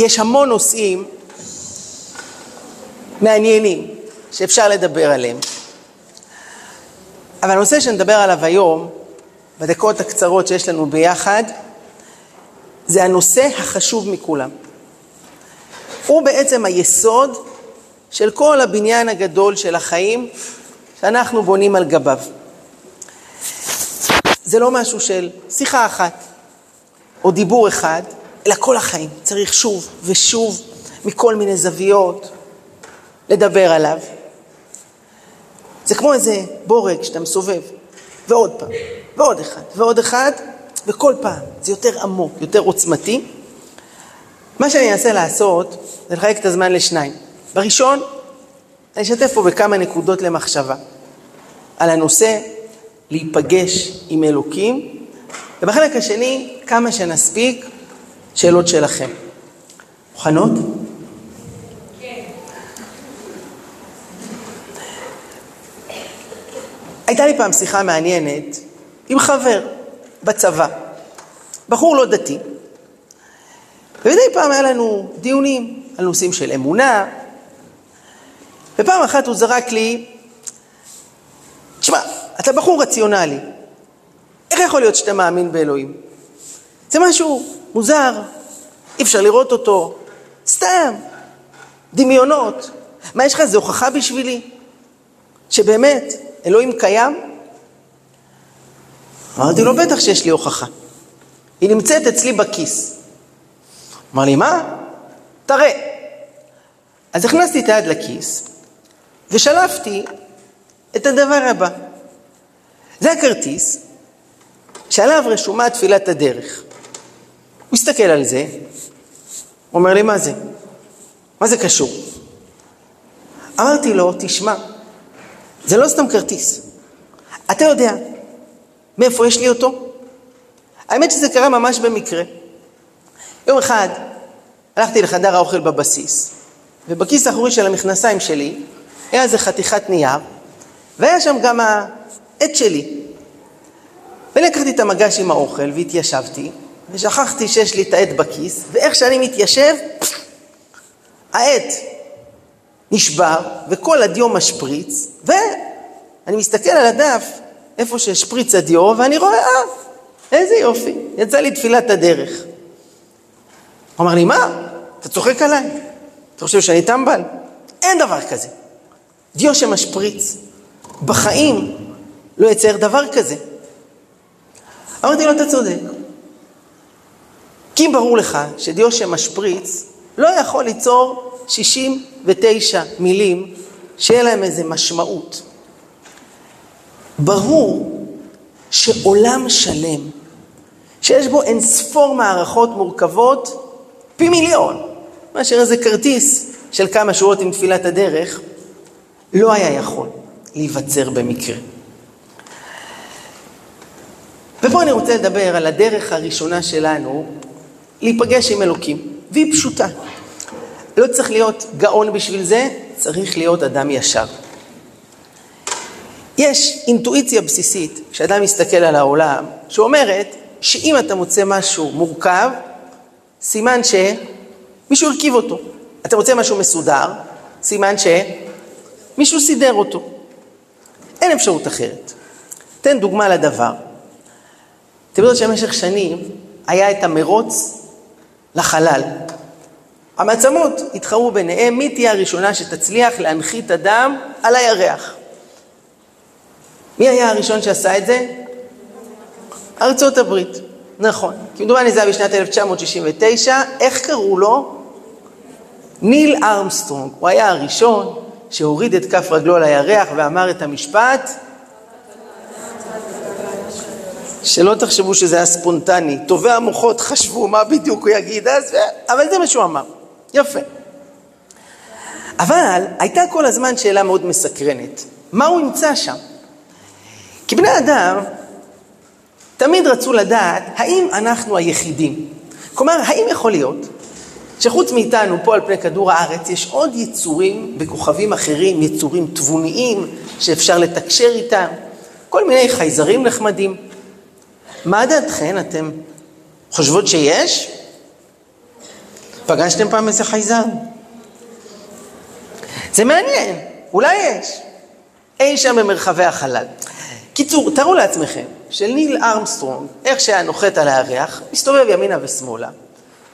יש המון נושאים מעניינים שאפשר לדבר עליהם. אבל הנושא שנדבר עליו היום, בדקות הקצרות שיש לנו ביחד, זה הנושא החשוב מכולם. הוא בעצם היסוד של כל הבניין הגדול של החיים שאנחנו בונים על גביו. זה לא משהו של שיחה אחת או דיבור אחד, אלא כל החיים. צריך שוב ושוב, מכל מיני זוויות, לדבר עליו. זה כמו איזה בורג שאתה מסובב, ועוד פעם, ועוד אחד, ועוד אחד, וכל פעם זה יותר עמוק, יותר עוצמתי. מה שאני אנסה לעשות זה לחלק את הזמן לשניים. בראשון, אני אשתף פה בכמה נקודות למחשבה על הנושא להיפגש עם אלוקים, ובחלק השני, כמה שנספיק, שאלות שלכם. מוכנות? כן. הייתה לי פעם שיחה מעניינת עם חבר בצבא, בחור לא דתי, ומדי פעם היה לנו דיונים על נושאים של אמונה, ופעם אחת הוא זרק לי, תשמע, אתה בחור רציונלי, איך יכול להיות שאתה מאמין באלוהים? זה משהו מוזר, אי אפשר לראות אותו, סתם, דמיונות. מה יש לך, זה הוכחה בשבילי? שבאמת, אלוהים קיים? אמרתי לו, בטח שיש לי הוכחה. היא נמצאת אצלי בכיס. אמר לי, מה? תראה. אז הכנסתי את היד לכיס ושלפתי את הדבר הבא. זה הכרטיס שעליו רשומה תפילת הדרך. הוא מסתכל על זה, הוא אומר לי, מה זה? מה זה קשור? אמרתי לו, תשמע, זה לא סתם כרטיס. אתה יודע מאיפה יש לי אותו? האמת שזה קרה ממש במקרה. יום אחד הלכתי לחדר האוכל בבסיס, ובכיס האחורי של המכנסיים שלי היה איזה חתיכת נייר, והיה שם גם העט שלי. ולקחתי את המגש עם האוכל והתיישבתי, ושכחתי שיש לי את העט בכיס, ואיך שאני מתיישב, העט נשבר, וכל הדיו משפריץ, ואני מסתכל על הדף, איפה שהשפריץ הדיו, ואני רואה, אה, איזה יופי, יצא לי תפילת הדרך. הוא אמר לי, מה? אתה צוחק עליי? אתה חושב שאני טמבל? אין דבר כזה. דיו שמשפריץ. בחיים לא יצייר דבר כזה. אמרתי לו, אתה צודק. כי ברור לך שדיו שמשפריץ לא יכול ליצור 69 מילים שיהיה להם איזה משמעות. ברור שעולם שלם, שיש בו אין ספור מערכות מורכבות, פי מיליון, מאשר איזה כרטיס של כמה שורות עם תפילת הדרך, לא היה יכול להיווצר במקרה. ופה אני רוצה לדבר על הדרך הראשונה שלנו להיפגש עם אלוקים, והיא פשוטה. לא צריך להיות גאון בשביל זה, צריך להיות אדם ישר. יש אינטואיציה בסיסית, כשאדם מסתכל על העולם, שאומרת שאם אתה מוצא משהו מורכב, סימן שמישהו הרכיב אותו. אתה מוצא משהו מסודר, סימן שמישהו סידר אותו. אין אפשרות אחרת. תן דוגמה לדבר. אתם יודעים שבמשך שנים היה את המרוץ לחלל. המעצמות התחרו ביניהם מי תהיה הראשונה שתצליח להנחית אדם על הירח. מי היה הראשון שעשה את זה? ארצות הברית. נכון. כמדומני זה היה בשנת 1969. איך קראו לו? ניל ארמסטרונג. הוא היה הראשון שהוריד את כף רגלו על הירח ואמר את המשפט שלא תחשבו שזה היה ספונטני. טובי המוחות חשבו מה בדיוק הוא יגיד אז, אבל זה מה שהוא אמר. יפה. אבל הייתה כל הזמן שאלה מאוד מסקרנת. מה הוא ימצא שם? כי בני אדם תמיד רצו לדעת האם אנחנו היחידים. כלומר, האם יכול להיות שחוץ מאיתנו פה על פני כדור הארץ יש עוד יצורים בכוכבים אחרים, יצורים תבוניים שאפשר לתקשר איתם, כל מיני חייזרים נחמדים. מה דעתכן? אתם חושבות שיש? פגשתם פעם איזה חייזר? זה מעניין, אולי יש. אי שם במרחבי החלל. קיצור, תארו לעצמכם שניל ארמסטרונג, איך שהיה נוחת על הירח, מסתובב ימינה ושמאלה.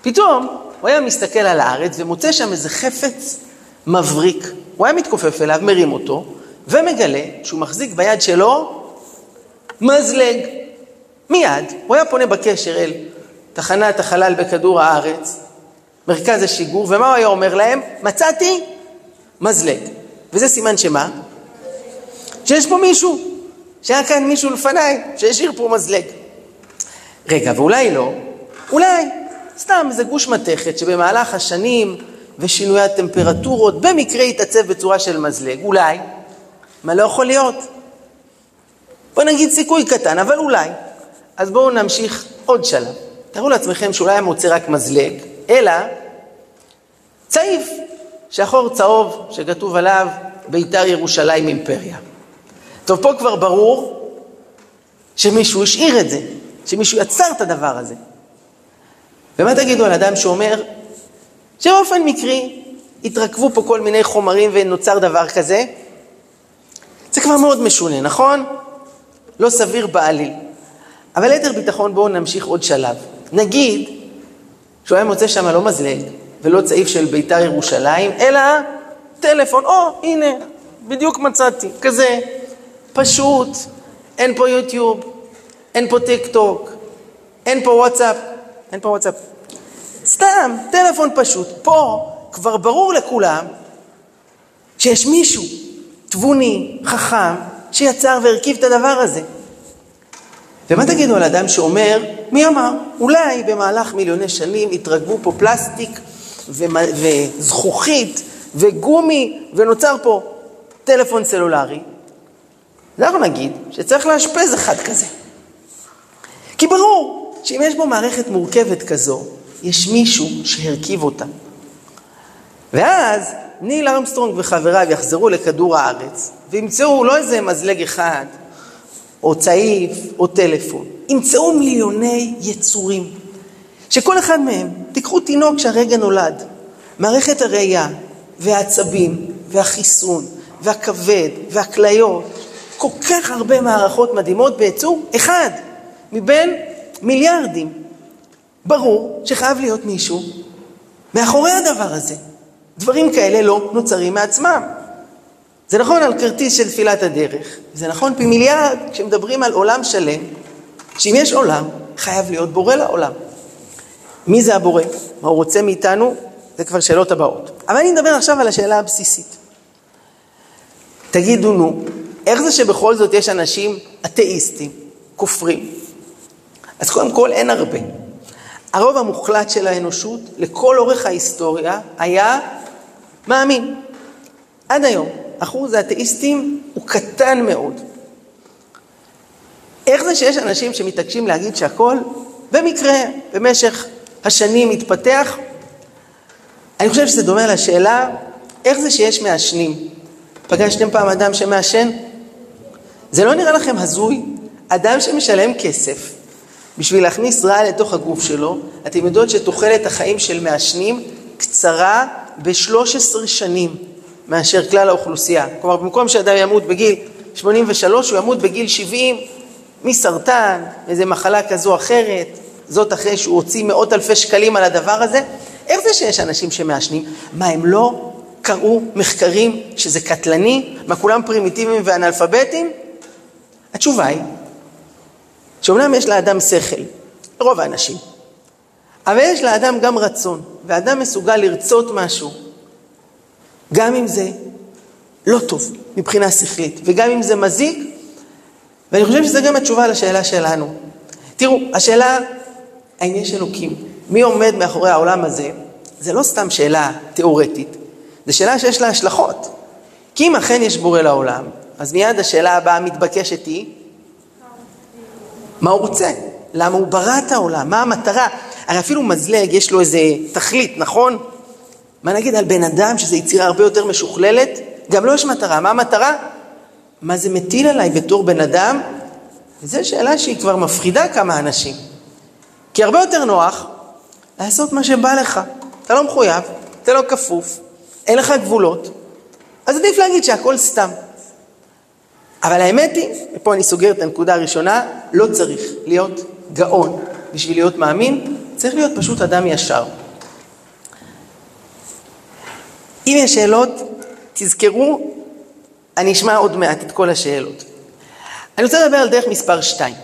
פתאום הוא היה מסתכל על הארץ ומוצא שם איזה חפץ מבריק. הוא היה מתכופף אליו, מרים אותו, ומגלה שהוא מחזיק ביד שלו מזלג. מיד הוא היה פונה בקשר אל תחנת החלל בכדור הארץ, מרכז השיגור, ומה הוא היה אומר להם? מצאתי מזלג. וזה סימן שמה? שיש פה מישהו, שהיה כאן מישהו לפניי, שהשאיר פה מזלג. רגע, ואולי לא, אולי סתם איזה גוש מתכת שבמהלך השנים ושינוי הטמפרטורות במקרה יתעצב בצורה של מזלג, אולי, מה לא יכול להיות? בוא נגיד סיכוי קטן, אבל אולי. אז בואו נמשיך עוד שלב. תארו לעצמכם שאולי היה מוצא רק מזלג, אלא צעיף, שחור צהוב, שכתוב עליו בית"ר ירושלים אימפריה. טוב, פה כבר ברור שמישהו השאיר את זה, שמישהו יצר את הדבר הזה. ומה תגידו על אדם שאומר שבאופן מקרי התרכבו פה כל מיני חומרים ונוצר דבר כזה? זה כבר מאוד משונה, נכון? לא סביר בעליל. אבל ליתר ביטחון בואו נמשיך עוד שלב. נגיד שהוא היה מוצא שם לא מזלג ולא צעיף של בית"ר ירושלים, אלא טלפון, או, הנה, בדיוק מצאתי, כזה, פשוט, אין פה יוטיוב, אין פה טיק טוק, אין פה וואטסאפ, אין פה וואטסאפ. סתם, טלפון פשוט. פה כבר ברור לכולם שיש מישהו תבוני, חכם, שיצר והרכיב את הדבר הזה. ומה תגידו על אדם שאומר, מי אמר? אולי במהלך מיליוני שנים התערבבו פה פלסטיק וזכוכית וגומי ונוצר פה טלפון סלולרי. אנחנו נגיד שצריך לאשפז אחד כזה. כי ברור שאם יש בו מערכת מורכבת כזו, יש מישהו שהרכיב אותה. ואז ניל ארמסטרונג וחבריו יחזרו לכדור הארץ וימצאו לא איזה מזלג אחד, או צעיף, או טלפון. ימצאו מיליוני יצורים, שכל אחד מהם, תיקחו תינוק שהרגע נולד, מערכת הראייה, והעצבים, והחיסון, והכבד, והכליות, כל כך הרבה מערכות מדהימות ביצור אחד, מבין מיליארדים. ברור שחייב להיות מישהו מאחורי הדבר הזה. דברים כאלה לא נוצרים מעצמם. זה נכון על כרטיס של תפילת הדרך, זה נכון פי מיליארד כשמדברים על עולם שלם, שאם יש עולם, חייב להיות בורא לעולם. מי זה הבורא? מה הוא רוצה מאיתנו? זה כבר שאלות הבאות. אבל אני מדבר עכשיו על השאלה הבסיסית. תגידו, נו, איך זה שבכל זאת יש אנשים אתאיסטים, כופרים? אז קודם כל, אין הרבה. הרוב המוחלט של האנושות, לכל אורך ההיסטוריה, היה מאמין. עד היום. אחוז האתאיסטים הוא קטן מאוד. איך זה שיש אנשים שמתעקשים להגיד שהכל במקרה, במשך השנים מתפתח? אני חושב שזה דומה לשאלה, איך זה שיש מעשנים? פגשתם פעם אדם שמעשן? זה לא נראה לכם הזוי? אדם שמשלם כסף בשביל להכניס רעל לתוך הגוף שלו, אתם יודעות שתוחלת החיים של מעשנים קצרה ב-13 שנים. מאשר כלל האוכלוסייה. כלומר, במקום שאדם ימות בגיל 83, הוא ימות בגיל 70 מסרטן, איזה מחלה כזו או אחרת, זאת אחרי שהוא הוציא מאות אלפי שקלים על הדבר הזה. איך זה שיש אנשים שמעשנים? מה, הם לא קראו מחקרים שזה קטלני? מה, כולם פרימיטיביים ואנאלפביתים? התשובה היא שאומנם יש לאדם שכל, רוב האנשים, אבל יש לאדם גם רצון, ואדם מסוגל לרצות משהו, גם אם זה לא טוב מבחינה שכלית, וגם אם זה מזיק, ואני חושב שזו גם התשובה לשאלה שלנו. תראו, השאלה, האם יש אלוקים? מי עומד מאחורי העולם הזה? זה לא סתם שאלה תיאורטית, זו שאלה שיש לה השלכות. כי אם אכן יש בורא לעולם, אז מיד השאלה הבאה המתבקשת היא, מה הוא רוצה? למה הוא ברא את העולם? מה המטרה? הרי אפילו מזלג יש לו איזה תכלית, נכון? מה נגיד על בן אדם, שזו יצירה הרבה יותר משוכללת? גם לו לא יש מטרה. מה המטרה? מה זה מטיל עליי בתור בן אדם? וזו שאלה שהיא כבר מפחידה כמה אנשים. כי הרבה יותר נוח לעשות מה שבא לך. אתה לא מחויב, אתה לא כפוף, אין לך גבולות, אז עדיף להגיד שהכל סתם. אבל האמת היא, ופה אני סוגר את הנקודה הראשונה, לא צריך להיות גאון בשביל להיות מאמין, צריך להיות פשוט אדם ישר. אם יש שאלות, תזכרו, אני אשמע עוד מעט את כל השאלות. אני רוצה לדבר על דרך מספר 2.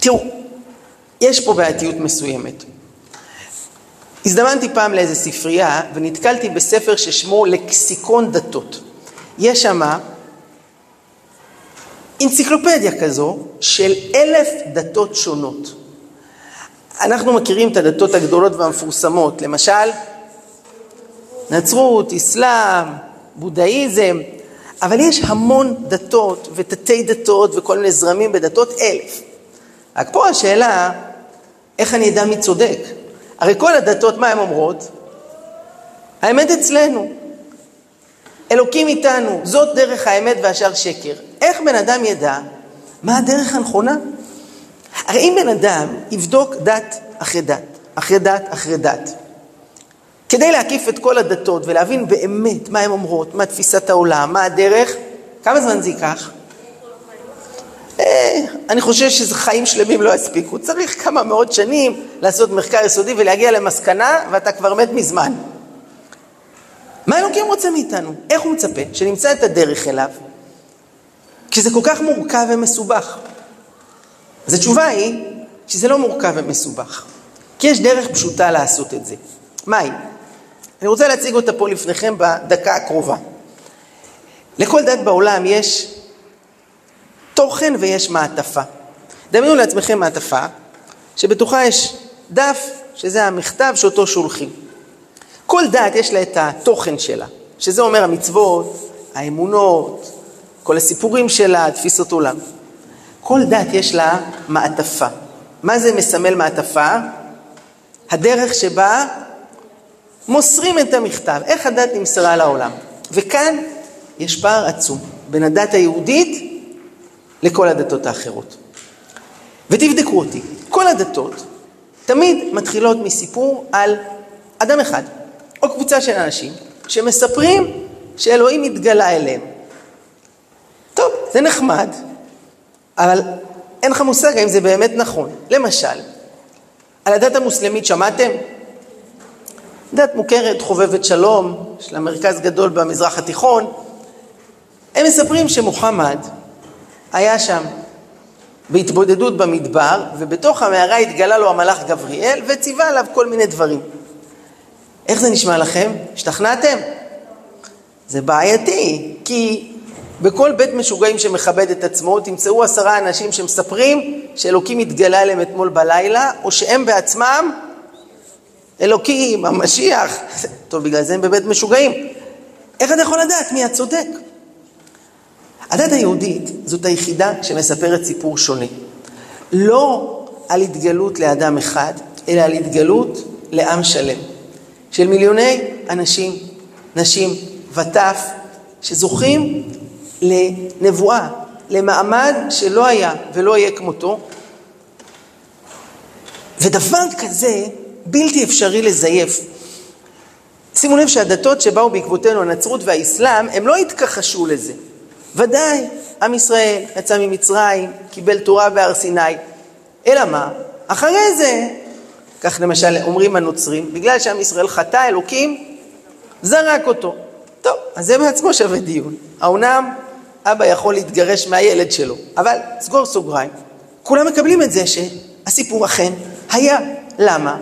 תראו, יש פה בעייתיות מסוימת. הזדמנתי פעם לאיזה ספרייה ונתקלתי בספר ששמו לקסיקון דתות. יש שם אנציקלופדיה כזו של אלף דתות שונות. אנחנו מכירים את הדתות הגדולות והמפורסמות, למשל נצרות, אסלאם, בודהיזם, אבל יש המון דתות ותתי דתות וכל מיני זרמים בדתות, אלף. רק פה השאלה, איך אני אדע מי צודק? הרי כל הדתות, מה הן אומרות? האמת אצלנו. אלוקים איתנו, זאת דרך האמת והשאר שקר. איך בן אדם ידע מה הדרך הנכונה? הרי אם בן אדם יבדוק דת אחרי דת, אחרי דת אחרי דת, כדי להקיף את כל הדתות ולהבין באמת מה הן אומרות, מה תפיסת העולם, מה הדרך, כמה זמן זה ייקח? אה, אני חושב שזה חיים שלמים לא יספיקו. צריך כמה מאות שנים לעשות מחקר יסודי ולהגיע למסקנה, ואתה כבר מת מזמן. מה אלוקים רוצה מאיתנו? איך הוא מצפה? שנמצא את הדרך אליו, כשזה כל כך מורכב ומסובך. אז התשובה היא שזה לא מורכב ומסובך, כי יש דרך פשוטה לעשות את זה. מהי? אני רוצה להציג אותה פה לפניכם בדקה הקרובה. לכל דת בעולם יש תוכן ויש מעטפה. דמיינו לעצמכם מעטפה שבתוכה יש דף, שזה המכתב שאותו שולחים. כל דת יש לה את התוכן שלה, שזה אומר המצוות, האמונות, כל הסיפורים שלה, תפיסות עולם. כל דת יש לה מעטפה. מה זה מסמל מעטפה? הדרך שבה מוסרים את המכתב, איך הדת נמסרה לעולם. וכאן יש פער עצום בין הדת היהודית לכל הדתות האחרות. ותבדקו אותי, כל הדתות תמיד מתחילות מסיפור על אדם אחד, או קבוצה של אנשים, שמספרים שאלוהים התגלה אליהם. טוב, זה נחמד, אבל אין לך מושג האם זה באמת נכון. למשל, על הדת המוסלמית שמעתם? דת מוכרת, חובבת שלום, יש לה מרכז גדול במזרח התיכון. הם מספרים שמוחמד היה שם בהתבודדות במדבר, ובתוך המערה התגלה לו המלאך גבריאל וציווה עליו כל מיני דברים. איך זה נשמע לכם? השתכנעתם? זה בעייתי, כי בכל בית משוגעים שמכבד את עצמו תמצאו עשרה אנשים שמספרים שאלוקים התגלה אליהם אתמול בלילה, או שהם בעצמם אלוקים, המשיח. טוב, בגלל זה הם בבית משוגעים. איך אתה יכול לדעת מי הצודק? הדת היהודית זאת היחידה שמספרת סיפור שונה. לא על התגלות לאדם אחד, אלא על התגלות לעם שלם. של מיליוני אנשים, נשים וטף, שזוכים לנבואה, למעמד שלא היה ולא יהיה כמותו. ודבר כזה בלתי אפשרי לזייף. שימו לב שהדתות שבאו בעקבותינו, הנצרות והאסלאם, הם לא התכחשו לזה. ודאי, עם ישראל יצא ממצרים, קיבל תורה בהר סיני. אלא מה? אחרי זה, כך למשל אומרים הנוצרים, בגלל שעם ישראל חטא, אלוקים זרק אותו. טוב, אז זה בעצמו שווה דיון. האומנם אבא יכול להתגרש מהילד שלו, אבל סגור סוגריים, כולם מקבלים את זה שהסיפור אכן היה. למה?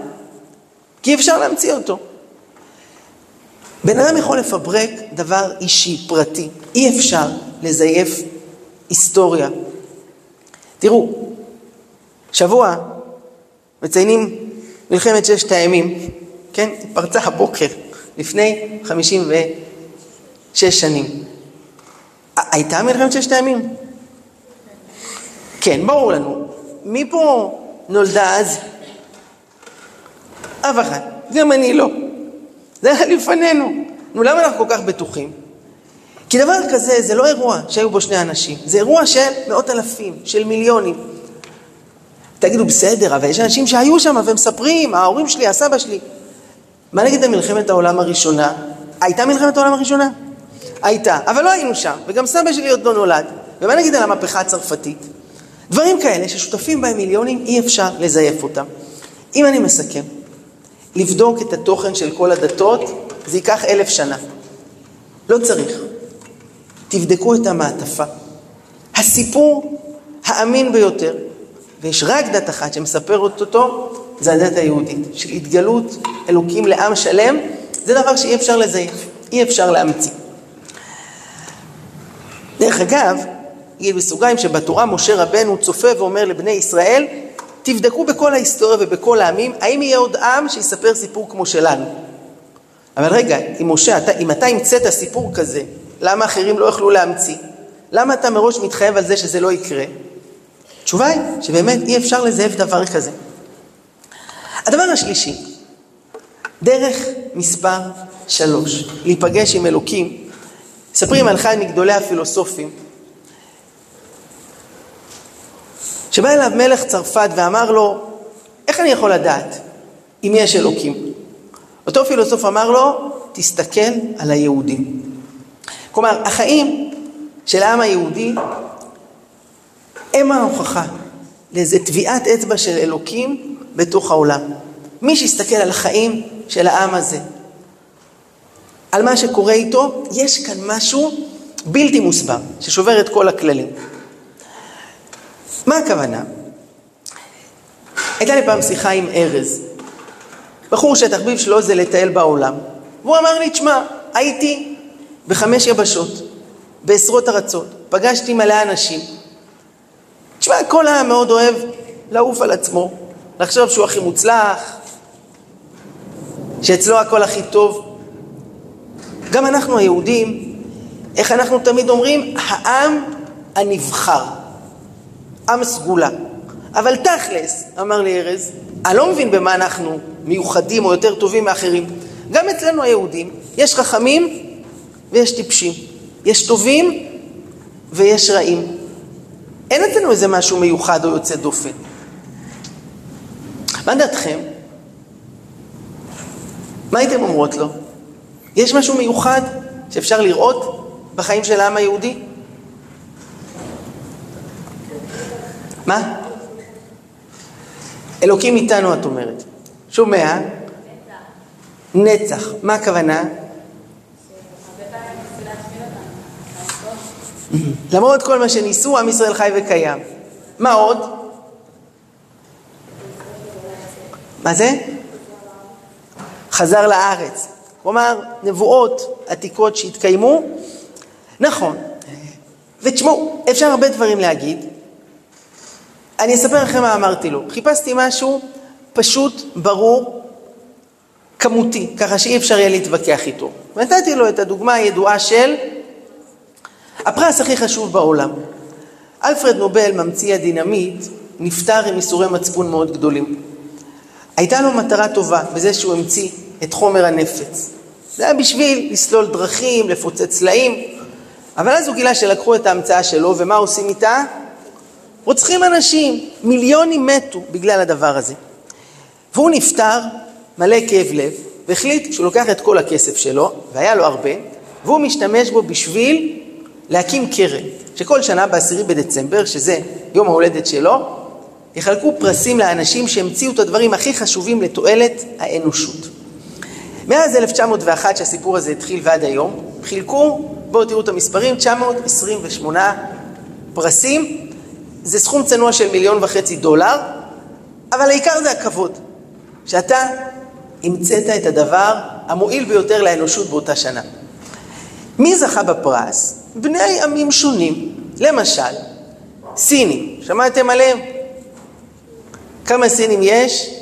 כי אפשר להמציא אותו. בן אדם יכול לפברק דבר אישי, פרטי. אי אפשר לזייף היסטוריה. תראו, שבוע מציינים מלחמת ששת הימים, כן? פרצה הבוקר, לפני 56 שנים. הייתה מלחמת ששת הימים? כן, ברור לנו. מי פה נולדה אז? אף אחד. גם אני לא. זה היה לפנינו. נו, למה אנחנו כל כך בטוחים? כי דבר כזה זה לא אירוע שהיו בו שני אנשים, זה אירוע של מאות אלפים, של מיליונים. תגידו, בסדר, אבל יש אנשים שהיו שם ומספרים, ההורים שלי, הסבא שלי. מה נגיד במלחמת העולם הראשונה? הייתה מלחמת העולם הראשונה? הייתה, אבל לא היינו שם, וגם סבא שלי עוד לא נולד. ומה נגיד על המהפכה הצרפתית? דברים כאלה ששותפים בהם מיליונים, אי אפשר לזייף אותם. אם אני מסכם, לבדוק את התוכן של כל הדתות, זה ייקח אלף שנה. לא צריך. תבדקו את המעטפה. הסיפור האמין ביותר, ויש רק דת אחת שמספרת אותו, זה הדת היהודית, של התגלות אלוקים לעם שלם, זה דבר שאי אפשר לזייף, אי אפשר להמציא. דרך אגב, נגיד בסוגריים שבתורה משה רבנו צופה ואומר לבני ישראל, תבדקו בכל ההיסטוריה ובכל העמים, האם יהיה עוד עם שיספר סיפור כמו שלנו. אבל רגע, אם משה, אתה, אם אתה המצאת סיפור כזה, למה אחרים לא יוכלו להמציא? למה אתה מראש מתחייב על זה שזה לא יקרה? התשובה היא שבאמת אי אפשר לזייף דבר כזה. הדבר השלישי, דרך מספר שלוש, להיפגש עם אלוקים. מספרים על אחד מגדולי הפילוסופים, שבא אליו מלך צרפת ואמר לו, איך אני יכול לדעת אם יש אלוקים? אותו פילוסוף אמר לו, תסתכל על היהודים. כלומר, החיים של העם היהודי הם ההוכחה לאיזה טביעת אצבע של אלוקים בתוך העולם. מי שיסתכל על החיים של העם הזה, על מה שקורה איתו, יש כאן משהו בלתי מוסבר, ששובר את כל הכללים. מה הכוונה? הייתה לי פעם שיחה עם ארז, בחור שהתחביב שלו זה לטייל בעולם. והוא אמר לי, תשמע, הייתי בחמש יבשות, בעשרות ארצות, פגשתי מלא אנשים. תשמע, כל העם מאוד אוהב לעוף על עצמו, לחשוב שהוא הכי מוצלח, שאצלו הכל הכי טוב. גם אנחנו היהודים, איך אנחנו תמיד אומרים? העם הנבחר, עם סגולה. אבל תכלס, אמר לי ארז, אני לא מבין במה אנחנו מיוחדים או יותר טובים מאחרים. גם אצלנו היהודים יש חכמים ויש טיפשים, יש טובים ויש רעים. אין אצלנו איזה משהו מיוחד או יוצא דופן. מה דעתכם? מה הייתם אומרות לו? יש משהו מיוחד שאפשר לראות בחיים של העם היהודי? מה? אלוקים איתנו, את אומרת. שומע? נצח. מה הכוונה? למרות כל מה שניסו, עם ישראל חי וקיים. מה עוד? מה זה? חזר לארץ. כלומר, נבואות עתיקות שהתקיימו, נכון. ותשמעו, אפשר הרבה דברים להגיד. אני אספר לכם מה אמרתי לו. חיפשתי משהו פשוט, ברור, כמותי, ככה שאי אפשר יהיה להתווכח איתו. ונתתי לו את הדוגמה הידועה של הפרס הכי חשוב בעולם. אלפרד נובל, ממציא הדינמיט, נפטר עם איסורי מצפון מאוד גדולים. הייתה לו מטרה טובה בזה שהוא המציא את חומר הנפץ. זה היה בשביל לסלול דרכים, לפוצץ צלעים, אבל אז הוא גילה שלקחו את ההמצאה שלו, ומה עושים איתה? רוצחים אנשים, מיליונים מתו בגלל הדבר הזה. והוא נפטר, מלא כאב לב, והחליט שהוא לוקח את כל הכסף שלו, והיה לו הרבה, והוא משתמש בו בשביל להקים קרן, שכל שנה ב-10 בדצמבר, שזה יום ההולדת שלו, יחלקו פרסים לאנשים שהמציאו את הדברים הכי חשובים לתועלת האנושות. מאז 1901 שהסיפור הזה התחיל ועד היום, חילקו, בואו תראו את המספרים, 928 פרסים, זה סכום צנוע של מיליון וחצי דולר, אבל העיקר זה הכבוד. שאתה המצאת את הדבר המועיל ביותר לאנושות באותה שנה. מי זכה בפרס? בני עמים שונים. למשל, סינים, שמעתם עליהם? כמה סינים יש?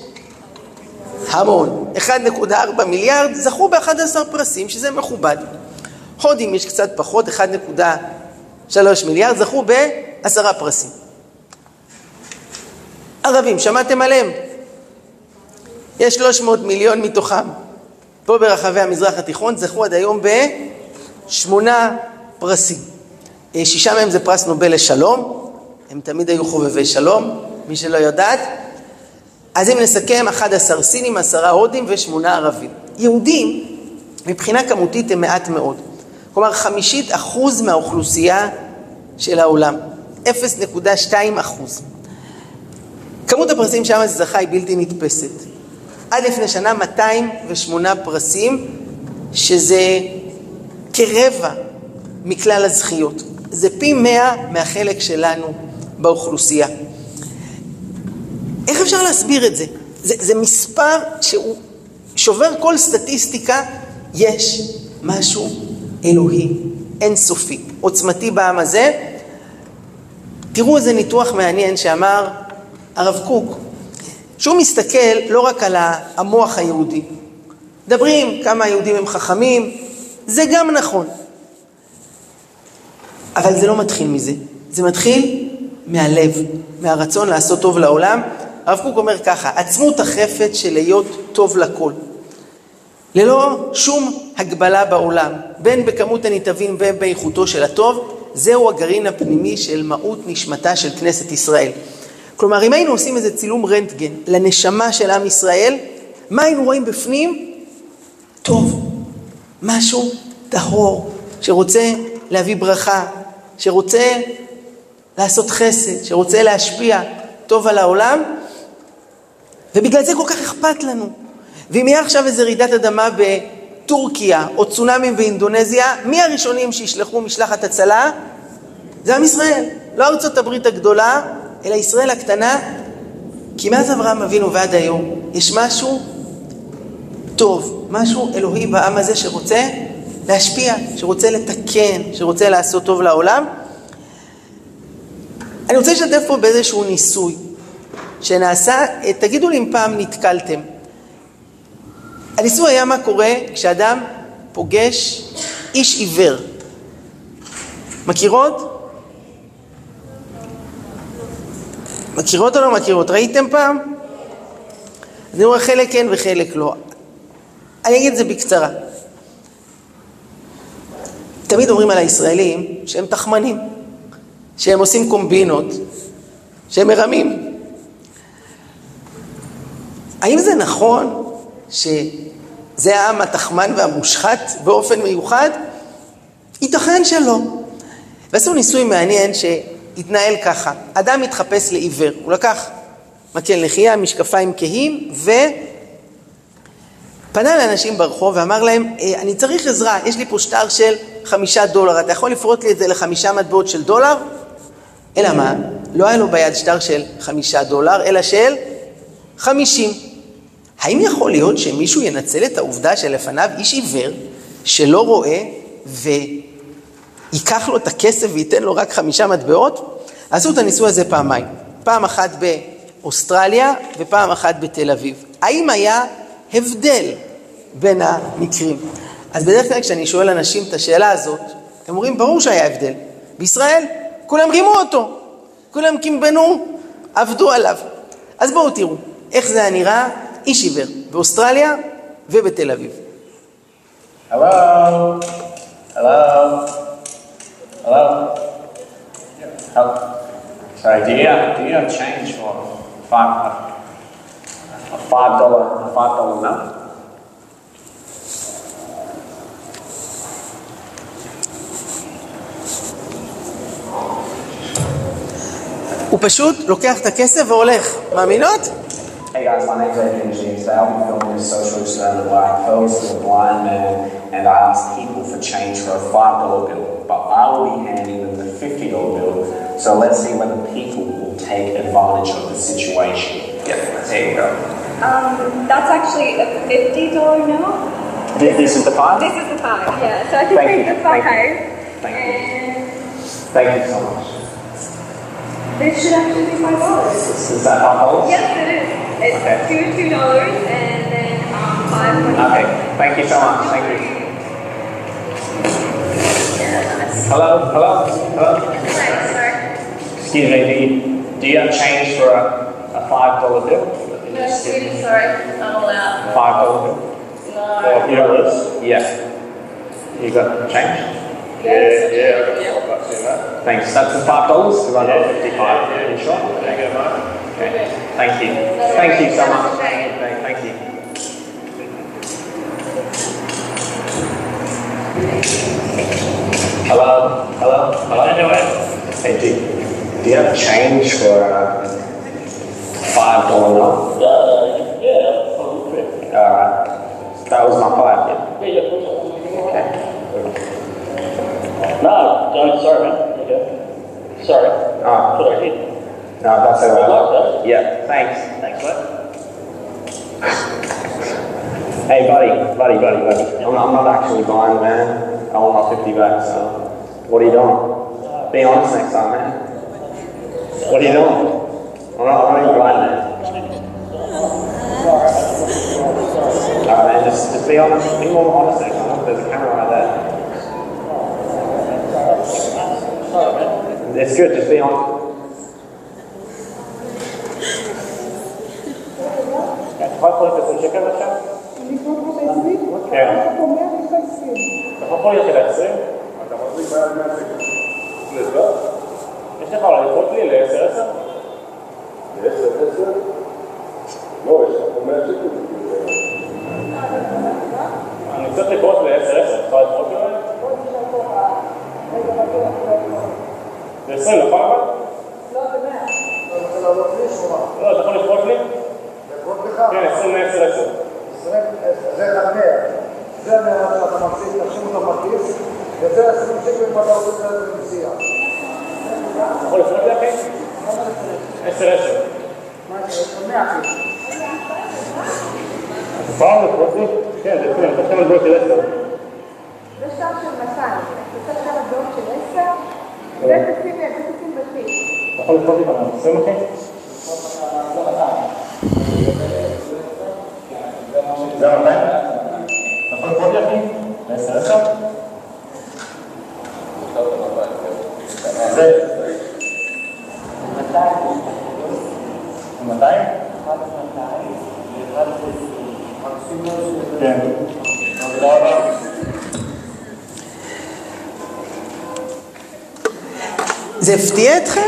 המון. 1.4 מיליארד זכו ב-11 פרסים, שזה מכובד. הודים יש קצת פחות, 1.3 מיליארד, זכו בעשרה פרסים. ערבים, שמעתם עליהם? יש 300 מיליון מתוכם. פה ברחבי המזרח התיכון זכו עד היום בשמונה פרסים. אה, שישה מהם זה פרס נובל לשלום, הם תמיד היו חובבי שלום. מי שלא יודעת. אז אם נסכם, 11 סינים, 10 הודים ושמונה ערבים. יהודים, מבחינה כמותית הם מעט מאוד. כלומר, חמישית אחוז מהאוכלוסייה של העולם. 0.2 אחוז. כמות הפרסים שם זכה היא בלתי נתפסת. עד לפני שנה 208 פרסים, שזה כרבע מכלל הזכיות. זה פי מאה מהחלק שלנו באוכלוסייה. איך אפשר להסביר את זה? זה, זה מספר שהוא שובר כל סטטיסטיקה, יש משהו אלוהי, אינסופי, עוצמתי בעם הזה. תראו איזה ניתוח מעניין שאמר הרב קוק, שהוא מסתכל לא רק על המוח היהודי. מדברים כמה היהודים הם חכמים, זה גם נכון. אבל זה לא מתחיל מזה, זה מתחיל מהלב, מהרצון לעשות טוב לעולם. הרב קוק אומר ככה, עצמות החפץ של להיות טוב לכל. ללא שום הגבלה בעולם, בין בכמות הנתעבים באיכותו של הטוב, זהו הגרעין הפנימי של מהות נשמתה של כנסת ישראל. כלומר, אם היינו עושים איזה צילום רנטגן לנשמה של עם ישראל, מה היינו רואים בפנים? טוב, משהו טהור, שרוצה להביא ברכה, שרוצה לעשות חסד, שרוצה להשפיע טוב על העולם, ובגלל זה כל כך אכפת לנו. ואם יהיה עכשיו איזה רעידת אדמה בטורקיה או צונאמי באינדונזיה, מי הראשונים שישלחו משלחת הצלה? זה עם ישראל. לא ארצות הברית הגדולה, אלא ישראל הקטנה, כי מאז אברהם אבינו ועד היום יש משהו טוב, משהו אלוהי בעם הזה שרוצה להשפיע, שרוצה לתקן, שרוצה לעשות טוב לעולם. אני רוצה לשתף פה באיזשהו ניסוי שנעשה, תגידו לי אם פעם נתקלתם. הניסוי היה מה קורה כשאדם פוגש איש עיוור. מכירות? מכירות או לא מכירות? ראיתם פעם? אני רואה חלק כן וחלק לא. אני אגיד את זה בקצרה. תמיד אומרים על הישראלים שהם תחמנים, שהם עושים קומבינות, שהם מרמים. האם זה נכון שזה העם התחמן והמושחת באופן מיוחד? ייתכן שלא. ועשו ניסוי מעניין שהתנהל ככה. אדם התחפש לעיוור, הוא לקח מקל נחייה, משקפיים כהים, ופנה לאנשים ברחוב ואמר להם, אה, אני צריך עזרה, יש לי פה שטר של חמישה דולר, אתה יכול לפרוט לי את זה לחמישה מטבעות של דולר? אלא מה? לא היה לו ביד שטר של חמישה דולר, אלא של חמישים. האם יכול להיות שמישהו ינצל את העובדה שלפניו איש עיוור שלא רואה וייקח לו את הכסף וייתן לו רק חמישה מטבעות? עשו את הניסוי הזה פעמיים, פעם אחת באוסטרליה ופעם אחת בתל אביב. האם היה הבדל בין המקרים? אז בדרך כלל כשאני שואל אנשים את השאלה הזאת, הם אומרים, ברור שהיה הבדל. בישראל כולם רימו אותו, כולם קימבנו, עבדו עליו. אז בואו תראו איך זה היה נראה איש עיוור, באוסטרליה ובתל אביב. הלו, הלו, הלו. Sorry, do you have, do you change for five, a, a dollar a five dollar note? הוא פשוט לוקח את הכסף והולך. מאמינות? Hey guys, my name's Adrian James. Today I'll be filming this social experiment where I pose as a blind man and I ask people for change for a five dollar bill, but I will be handing them the fifty dollar bill. So let's see whether people will take advantage of the situation. Yeah, there you go. Um, that's actually a fifty dollar note. This, this is the five. This is the five, yeah. So I can Thank take you, the thank five. you, thank you. Thank you so much. this should actually be five dollars. Is, is that five dollars? Yes, it is. It's Okay. two two dollars and then um five for Okay. Thank you so much. Thank you. Hello. Hello. Hello. Excuse me. Do you, do you have change for a, a five dollar bill? No, excuse sorry, not allowed. Five dollar bill. No. Or you know this? Yeah. You got change? Yeah, yeah. Thanks. That's the five dollars. Because I got fifty-five. Yeah, you sure? There you go, mate. Okay. Thank you. Thank you so much. Thank thank you. Hello? Hello? Hello? Anyway. Hey, do, do you have change for a five dollar note? Uh, yeah, okay. Alright. That was my five, yeah? Yeah, yeah. Okay. No, no, sorry, man. Okay. Sorry. Ah. Put our heat. No, that's alright. though. Yeah, thanks. Thanks, mate. Hey, buddy, buddy, buddy, buddy. I'm, I'm not actually blind, man. I want my 50 back, so. What are you doing? Be honest next time, man. What are you doing? I'm not, I'm not even blind, man. Alright, man, just, just be honest. Be more honest next time. There's a camera right there. It's good, just be honest. יכול לקרוא את זה שקל עכשיו? כן. אתה יכול לקרוא את זה ל-20? אתה מחזיק ביד 100 שקל. יש לך אולי לקרוא לי ל-10-10? 10, 10? לא, יש לך פה 100 שקל. אני צריך לקרוא ל-10-10, אפשר לקרוא לי אולי? זה 20, נכון אבל? לא, אתה יכול לקרוא לי? כן, 20 ל-10-10. זה 100. זה 100 שאתה מחזיק, תשים אותו בכיס, וזה 20 שקל אם אתה רוצה לנסיעה. אתה יכול לקרוא לי אחי? 10-10. מה זה? 100 אחי. פעם לקרוא לי? כן, זה 20, אתה עכשיו לקרוא לי 10. זה שער של 200, אתה שם דוח של 10, זה תשים זה תשים בכיס. אתה יכול לקרוא לי כמה? 20 אחי? זה 200? אתה יכול לקרוא לי אחי? 10-10? זה... 200? כן. תודה רבה. זה הפתיע אתכם?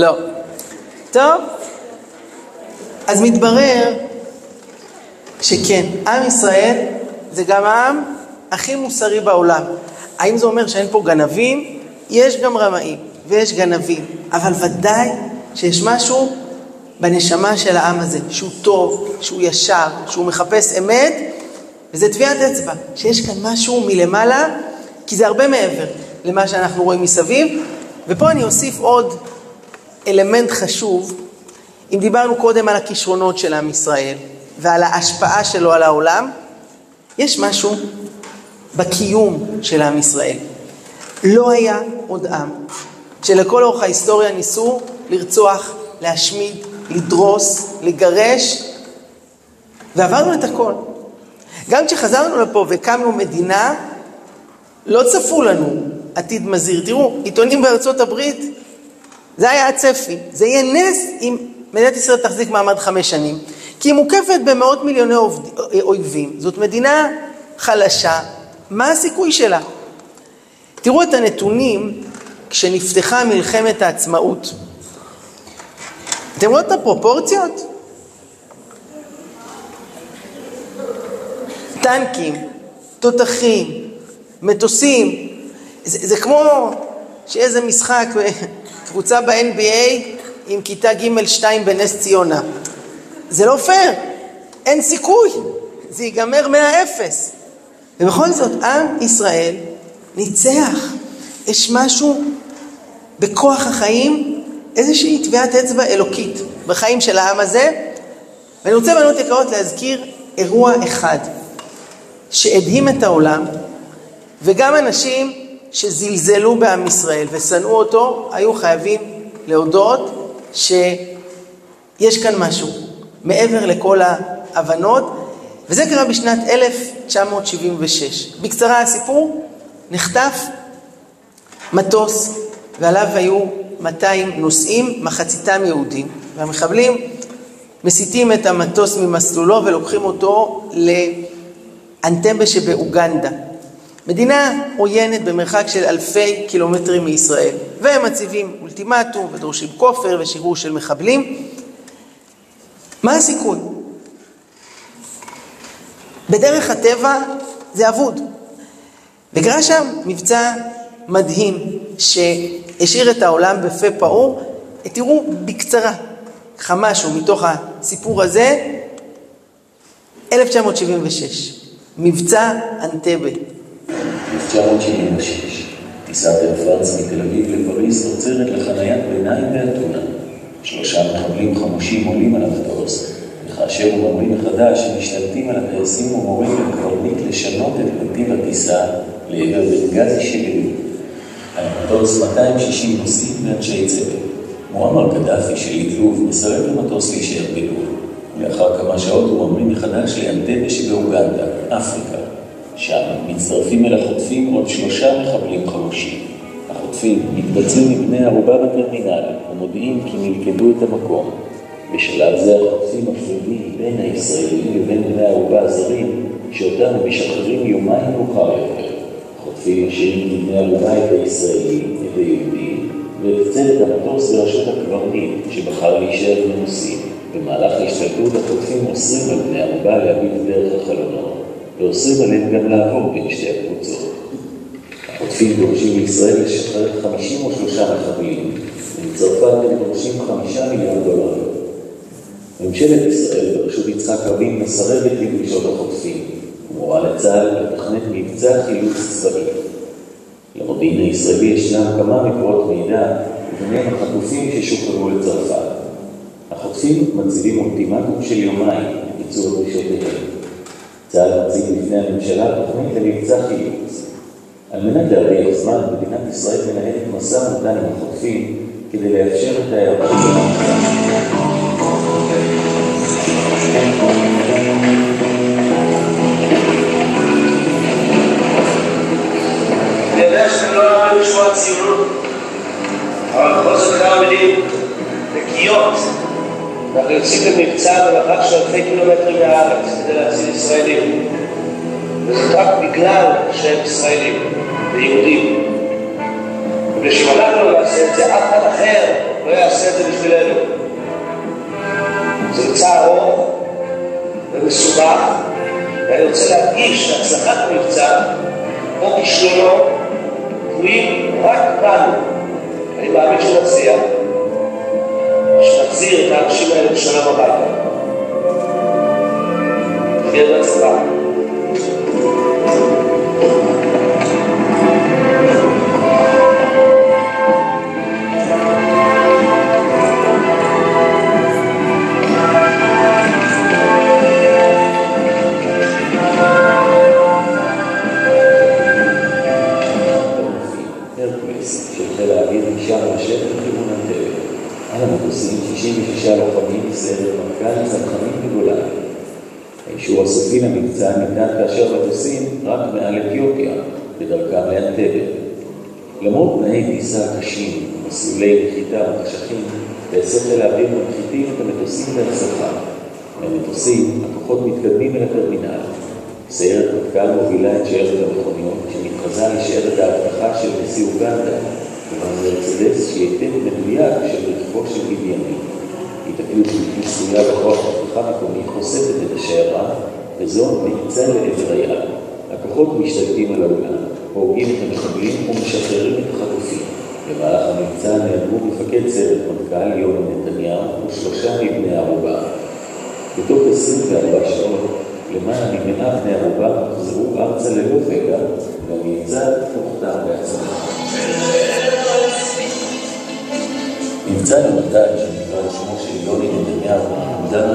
לא. טוב, אז מתברר שכן, עם ישראל זה גם העם הכי מוסרי בעולם. האם זה אומר שאין פה גנבים? יש גם רמאים ויש גנבים, אבל ודאי שיש משהו בנשמה של העם הזה, שהוא טוב, שהוא ישר, שהוא מחפש אמת, וזה טביעת אצבע, שיש כאן משהו מלמעלה, כי זה הרבה מעבר למה שאנחנו רואים מסביב. ופה אני אוסיף עוד אלמנט חשוב. אם דיברנו קודם על הכישרונות של עם ישראל ועל ההשפעה שלו על העולם, יש משהו בקיום של עם ישראל. לא היה עוד עם שלכל אורך ההיסטוריה ניסו לרצוח, להשמיד, לדרוס, לגרש, ועברנו את הכל. גם כשחזרנו לפה והקמנו מדינה, לא צפו לנו עתיד מזהיר. תראו, עיתונים בארצות הברית, זה היה הצפי. זה יהיה נס אם מדינת ישראל תחזיק מעמד חמש שנים, כי היא מוקפת במאות מיליוני אויבים. זאת מדינה חלשה, מה הסיכוי שלה? תראו את הנתונים כשנפתחה מלחמת העצמאות. אתם רואים את הפרופורציות? טנקים, תותחים, מטוסים. זה, זה כמו שאיזה משחק, קבוצה ב-NBA עם כיתה ג'-2 בנס ציונה. זה לא פייר, אין סיכוי, זה ייגמר 100-0. ובכל זאת, עם ישראל ניצח. יש משהו בכוח החיים, איזושהי טביעת אצבע אלוקית בחיים של העם הזה. ואני רוצה, בנות יקרות, להזכיר אירוע אחד שהדהים את העולם, וגם אנשים שזלזלו בעם ישראל ושנאו אותו, היו חייבים להודות שיש כאן משהו מעבר לכל ההבנות, וזה קרה בשנת 1976. בקצרה הסיפור, נחטף מטוס ועליו היו 200 נוסעים, מחציתם יהודים, והמחבלים מסיטים את המטוס ממסלולו ולוקחים אותו לאנטבה שבאוגנדה. מדינה עוינת במרחק של אלפי קילומטרים מישראל, והם מציבים אולטימטום ודורשים כופר ושחרור של מחבלים. מה הסיכוי? בדרך הטבע זה אבוד. וקרה שם מבצע מדהים שהשאיר את העולם בפה פעור. תראו בקצרה ככה משהו מתוך הסיפור הזה, 1976, מבצע אנטבה. 1976, טיסת פרנס מתל אביב לפריז עוצרת לחניית ביניים באתונה. שלושה מחבלים חמושים עולים על המטוס, וכאשר הוא ממריא מחדש, הם משתלטים על הטייסים ומורים לקברניט לשנות את נתיב הטיסה לעבר בנגזי שבלוב. על המטוס 260 נוסעים ואנשי צוות. מועמר קדאפי של לוב מסרב למטוס להישאר בלוב. לאחר כמה שעות הוא ממריא מחדש לאנטבה שבאוגנדה, אפריקה. שם מצטרפים אל החוטפים עוד שלושה מחבלים חמושים. החוטפים מתבצעים מבני ערובה בטרמינל ומודיעים כי נלכדו את המקום. בשלב זה החוטפים מפרידים בין הישראלים לבין בני הערובה הזרים, שאותם משחררים יומיים מאוחר יותר. החוטפים משאירים לבני ערובה את הישראלי, את היהודי, ואת צוות המטוס בראשות הקברניט, שבחר להישאר מנוסים. במהלך ההשתלטות החוטפים אוסרים על בני ערובה להביט דרך החלונות. ואוסרים עליהם גם לעבור בין שתי הקבוצות. החוטפים דורשים לישראל לשחרר 53 מחבלים, ומצרפת הם דורשים 5 מיליון דולר. ממשלת ישראל בראשות יצחק רבין מסרבת לדרישות החוטפים, ומורה לצה"ל לתכנת מבצע חילוץ צבאי. למודיעין הישראלי ישנם כמה מקורות מידע, וביניהם החטופים ששוחררו לצרפת. החוטפים מציבים אולטימטום של יומיים לביצוע דרישותיהם. צה"ל מציג בפני הממשלה תוכנית למבצע חילוץ. על מנת להרוויח זמן, מדינת ישראל מנהלת משא ומתן עם החוטפים כדי לאפשר את ההיערכות אני לא ציונות, אבל בכל זאת. אנחנו יוצאים במבצע במרחק של אלפי קילומטרים מהארץ כדי להציל ישראלים. וזאת רק בגלל שהם ישראלים ויהודים. מפני אנחנו לא נעשה את זה, אף אחד אחר לא יעשה את זה בשבילנו. זה מבצע ארוך ומסובך, ואני רוצה להדגיש שהצלחת המבצע או כישלונו תלויים רק בנו. אני מאמין שנצליח. שנחזיר את האנשים האלה בשלום הביתה. תהיה בהצלחה. צנחנים בגולני. האישור הסופי למבצע ניתן כאשר מטוסים רק מעל אתיופיה, בדרכם לאנטבה. למרות תנאי טיסה קשים ומסלולי נחיתה מחשכים, טייסי חיל האוויר מנחיתים את המטוסים בהצלחה. מהמטוסים הכוחות מתקדמים אל הטרמינל. סיירת מטכ"ל מובילה את שיירת המכוניות, שמתחזה לשיירת האבטחה של נשיא אוגנדה, כלומר מרצדס שהיא היטב מדויק של רכבו של ביבי צפויה בכוח אבטחה מקומי חושפת את השיירה, וזו נעיצה לעבר היעד. הכוחות משתלטים על האולם, הורגים את המחבלים ומשחררים את החטופים. במהלך המבצע נהרגו מפקד צוות מטכ"ל יוני נתניהו ושלושה מבני ערובה. בתוך 24 שעות למעלה ממאה בני ערובה חזרו ארצה ללא פגע, והמבצע הוכתר בהצלחה. מבצע יונתן,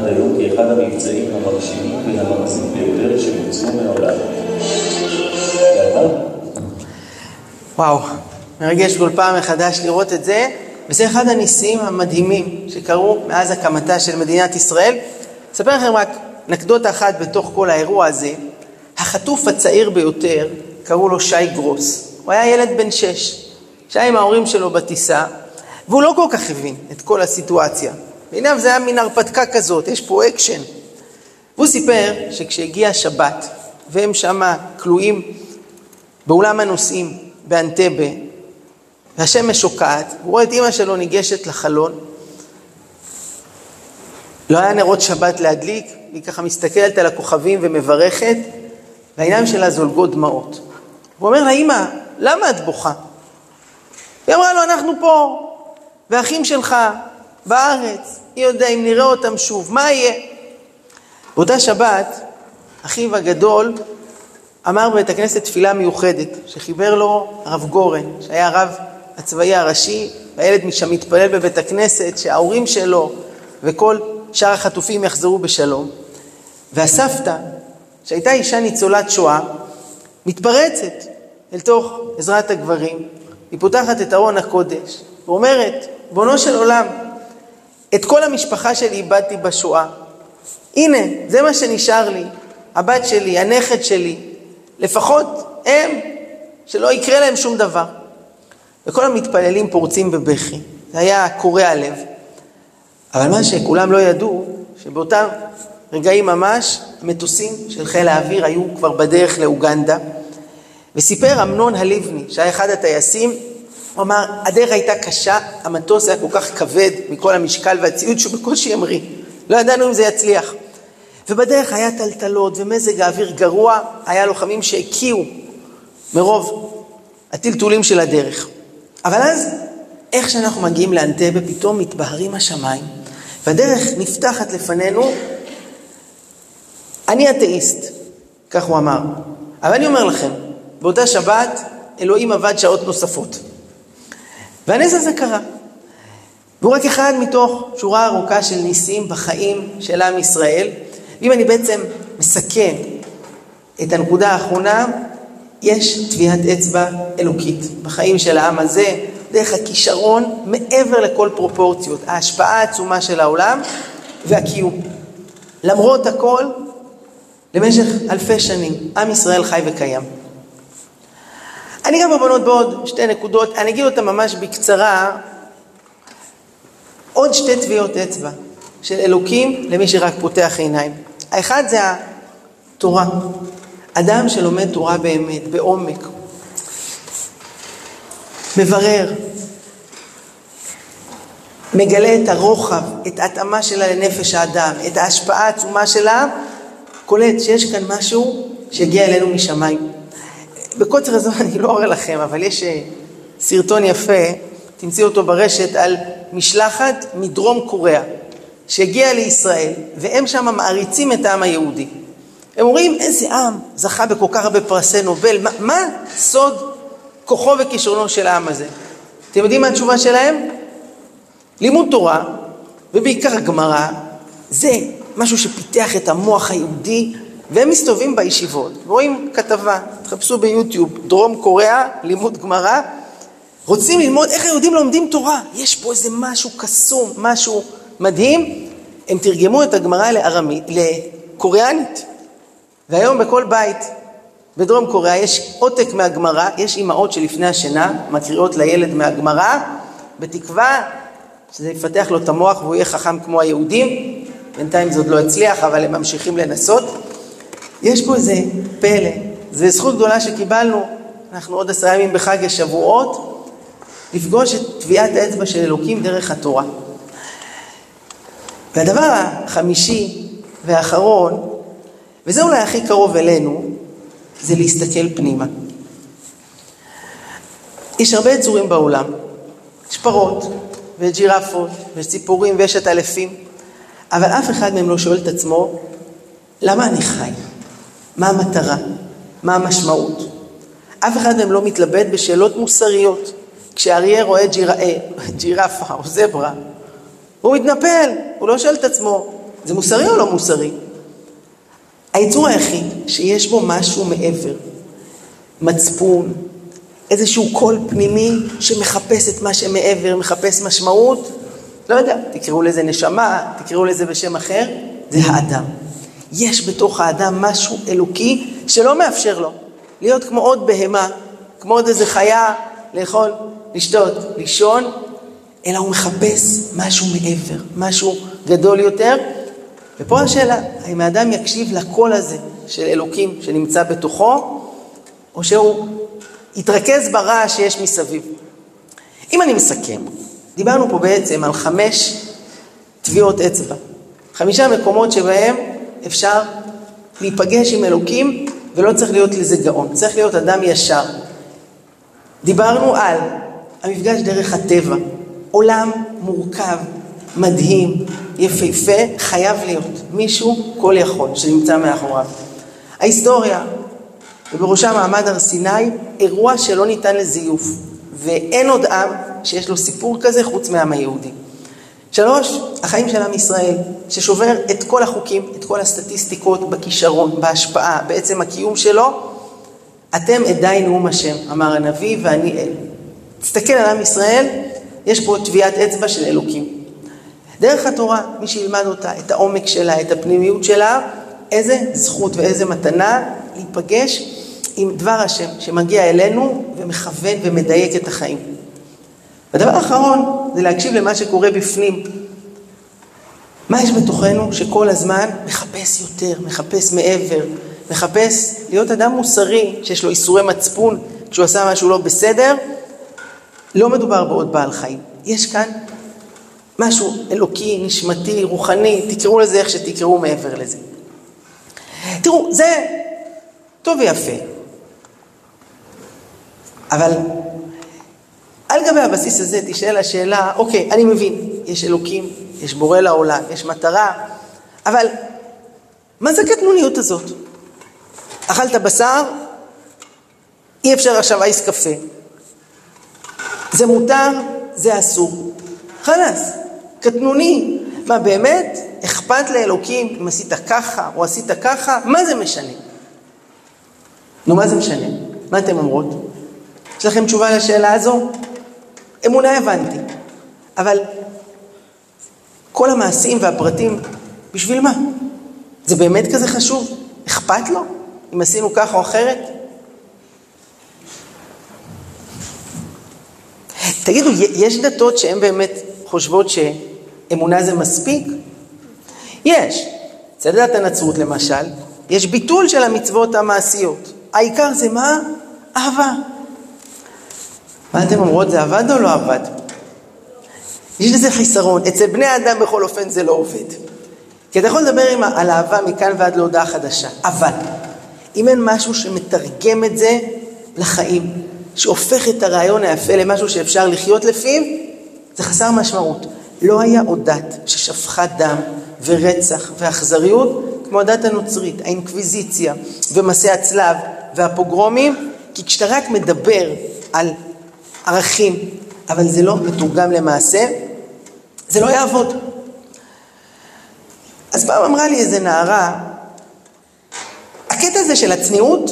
עד היום כאחד המבצעים המרשימים והמרצים ביותר שבוצעו מעולם. וואו, מרגש כל פעם מחדש לראות את זה, וזה אחד הניסים המדהימים שקרו מאז הקמתה של מדינת ישראל. אספר לכם רק אנקדוטה אחת בתוך כל האירוע הזה. החטוף הצעיר ביותר, קראו לו שי גרוס. הוא היה ילד בן שש, שהיה עם ההורים שלו בטיסה, והוא לא כל כך הבין את כל הסיטואציה. בעיניו זה היה מין הרפתקה כזאת, יש פה אקשן. והוא סיפר שכשהגיעה שבת, והם שמה כלואים באולם הנוסעים באנטבה, והשמש שוקעת, הוא רואה את אימא שלו ניגשת לחלון. לא היה נרות שבת להדליק, היא ככה מסתכלת על הכוכבים ומברכת, והעיניים שלה זולגות דמעות. הוא אומר לה, אמא, למה את בוכה? היא אמרה לו, אנחנו פה, ואחים שלך בארץ, מי יודע אם נראה אותם שוב, מה יהיה? באותה שבת, אחיו הגדול אמר בבית הכנסת תפילה מיוחדת, שחיבר לו הרב גורן, שהיה הרב הצבאי הראשי, והילד משם מתפלל בבית הכנסת, שההורים שלו וכל שאר החטופים יחזרו בשלום. והסבתא, שהייתה אישה ניצולת שואה, מתפרצת אל תוך עזרת הגברים, היא פותחת את ארון הקודש ואומרת, בונו של עולם, את כל המשפחה שלי איבדתי בשואה. הנה, זה מה שנשאר לי, הבת שלי, הנכד שלי, לפחות הם, שלא יקרה להם שום דבר. וכל המתפללים פורצים בבכי, זה היה קורע לב. אבל מה שכולם לא ידעו, שבאותם רגעים ממש, המטוסים של חיל האוויר היו כבר בדרך לאוגנדה, וסיפר אמנון הלבני, שהיה אחד הטייסים, הוא אמר, הדרך הייתה קשה, המטוס היה כל כך כבד מכל המשקל והציוד שהוא בקושי המריא. לא ידענו אם זה יצליח. ובדרך היה טלטלות ומזג האוויר גרוע, היה לוחמים שהקיאו מרוב הטלטולים של הדרך. אבל אז, איך שאנחנו מגיעים לאנטבה, פתאום מתבהרים השמיים, והדרך נפתחת לפנינו. אני אתאיסט, כך הוא אמר, אבל אני אומר לכם, באותה שבת אלוהים עבד שעות נוספות. והנס הזה קרה. והוא רק אחד מתוך שורה ארוכה של ניסים בחיים של עם ישראל. ואם אני בעצם מסכם את הנקודה האחרונה, יש טביעת אצבע אלוקית בחיים של העם הזה, דרך הכישרון מעבר לכל פרופורציות, ההשפעה העצומה של העולם והקיום. למרות הכל, למשך אלפי שנים, עם ישראל חי וקיים. אני גם בבנות בעוד שתי נקודות, אני אגיד אותן ממש בקצרה. עוד שתי טביעות אצבע של אלוקים למי שרק פותח עיניים. האחד זה התורה. אדם שלומד תורה באמת, בעומק, מברר, מגלה את הרוחב, את ההתאמה שלה לנפש האדם, את ההשפעה העצומה שלה, קולט שיש כאן משהו שהגיע אלינו משמיים. בקוצר הזמן אני לא אראה לכם, אבל יש אה, סרטון יפה, תמצאו אותו ברשת, על משלחת מדרום קוריאה, שהגיעה לישראל, והם שם מעריצים את העם היהודי. הם אומרים, איזה עם זכה בכל כך הרבה פרסי נובל, מה, מה סוד כוחו וכישרונו של העם הזה? אתם יודעים מה התשובה שלהם? לימוד תורה, ובעיקר הגמרא, זה משהו שפיתח את המוח היהודי והם מסתובבים בישיבות, רואים כתבה, תחפשו ביוטיוב, דרום קוריאה, לימוד גמרא, רוצים ללמוד איך היהודים לומדים תורה. יש פה איזה משהו קסום, משהו מדהים. הם תרגמו את הגמרא לארמית, לקוריאנית. והיום בכל בית בדרום קוריאה יש עותק מהגמרא, יש אימהות שלפני השינה מקריאות לילד מהגמרא, בתקווה שזה יפתח לו את המוח והוא יהיה חכם כמו היהודים. בינתיים זה עוד לא הצליח, אבל הם ממשיכים לנסות. יש פה איזה פלא, זו זכות גדולה שקיבלנו, אנחנו עוד עשרה ימים בחג השבועות, לפגוש את טביעת האצבע של אלוקים דרך התורה. והדבר החמישי והאחרון, וזה אולי הכי קרוב אלינו, זה להסתכל פנימה. יש הרבה יצורים בעולם, יש פרות, ויש ג'ירפות, ויש ציפורים, ויש עטלפים, אבל אף אחד מהם לא שואל את עצמו, למה אני חי? מה המטרה? מה המשמעות? אף אחד מהם לא מתלבט בשאלות מוסריות. כשאריה רואה ג'יר... אה, ג'ירפה או זברה, הוא מתנפל, הוא לא שואל את עצמו, זה מוסרי או לא מוסרי? היצור היחיד שיש בו משהו מעבר, מצפון, איזשהו קול פנימי שמחפש את מה שמעבר, מחפש משמעות, לא יודע, תקראו לזה נשמה, תקראו לזה בשם אחר, זה האדם. יש בתוך האדם משהו אלוקי שלא מאפשר לו להיות כמו עוד בהמה, כמו עוד איזה חיה, לאכול, לשתות, לישון, אלא הוא מחפש משהו מעבר, משהו גדול יותר. ופה השאלה, האם האדם יקשיב לקול הזה של אלוקים שנמצא בתוכו, או שהוא יתרכז ברעש שיש מסביב. אם אני מסכם, דיברנו פה בעצם על חמש טביעות אצבע. חמישה מקומות שבהם אפשר להיפגש עם אלוקים ולא צריך להיות לזה גאון, צריך להיות אדם ישר. דיברנו על המפגש דרך הטבע, עולם מורכב, מדהים, יפהפה, חייב להיות מישהו כל יכול שנמצא מאחוריו. ההיסטוריה, ובראשה מעמד הר סיני, אירוע שלא ניתן לזיוף, ואין עוד עם שיש לו סיפור כזה חוץ מהעם היהודי. שלוש, החיים של עם ישראל, ששובר את כל החוקים, את כל הסטטיסטיקות בכישרון, בהשפעה, בעצם הקיום שלו. אתם עדיי נאום השם, אמר הנביא, ואני אל. תסתכל על עם ישראל, יש פה טביעת אצבע של אלוקים. דרך התורה, מי שילמד אותה, את העומק שלה, את הפנימיות שלה, איזה זכות ואיזה מתנה להיפגש עם דבר השם שמגיע אלינו ומכוון ומדייק את החיים. והדבר האחרון זה להקשיב למה שקורה בפנים. מה יש בתוכנו שכל הזמן מחפש יותר, מחפש מעבר, מחפש להיות אדם מוסרי, שיש לו איסורי מצפון כשהוא עשה משהו לא בסדר? לא מדובר בעוד בעל חיים. יש כאן משהו אלוקי, נשמתי, רוחני, תקראו לזה איך שתקראו מעבר לזה. תראו, זה טוב ויפה, אבל על גבי הבסיס הזה תשאל השאלה, אוקיי, אני מבין, יש אלוקים, יש בורא לעולם, יש מטרה, אבל מה זה הקטנוניות הזאת? אכלת בשר, אי אפשר עכשיו אייס קפה. זה מותר, זה אסור. חלאס, קטנוני. מה באמת, אכפת לאלוקים אם עשית ככה או עשית ככה? מה זה משנה? נו, מה זה משנה? מה אתם אומרות? יש לכם תשובה לשאלה הזו? אמונה הבנתי, אבל כל המעשים והפרטים, בשביל מה? זה באמת כזה חשוב? אכפת לו אם עשינו ככה או אחרת? תגידו, יש דתות שהן באמת חושבות שאמונה זה מספיק? יש. אצל דת הנצרות למשל, יש ביטול של המצוות המעשיות. העיקר זה מה? אהבה. מה אתם אומרות, זה עבד או לא עבד? יש לזה חיסרון. אצל בני האדם בכל אופן זה לא עובד. כי אתה יכול לדבר עם, על אהבה מכאן ועד להודעה חדשה, אבל אם אין משהו שמתרגם את זה לחיים, שהופך את הרעיון היפה למשהו שאפשר לחיות לפיו, זה חסר משמעות. לא היה עוד דת ששפכה דם ורצח ואכזריות כמו הדת הנוצרית, האינקוויזיציה ומסעי הצלב והפוגרומים, כי כשאתה רק מדבר על ערכים, אבל זה לא מתורגם למעשה, זה לא יעבוד. אז פעם אמרה לי איזה נערה, הקטע הזה של הצניעות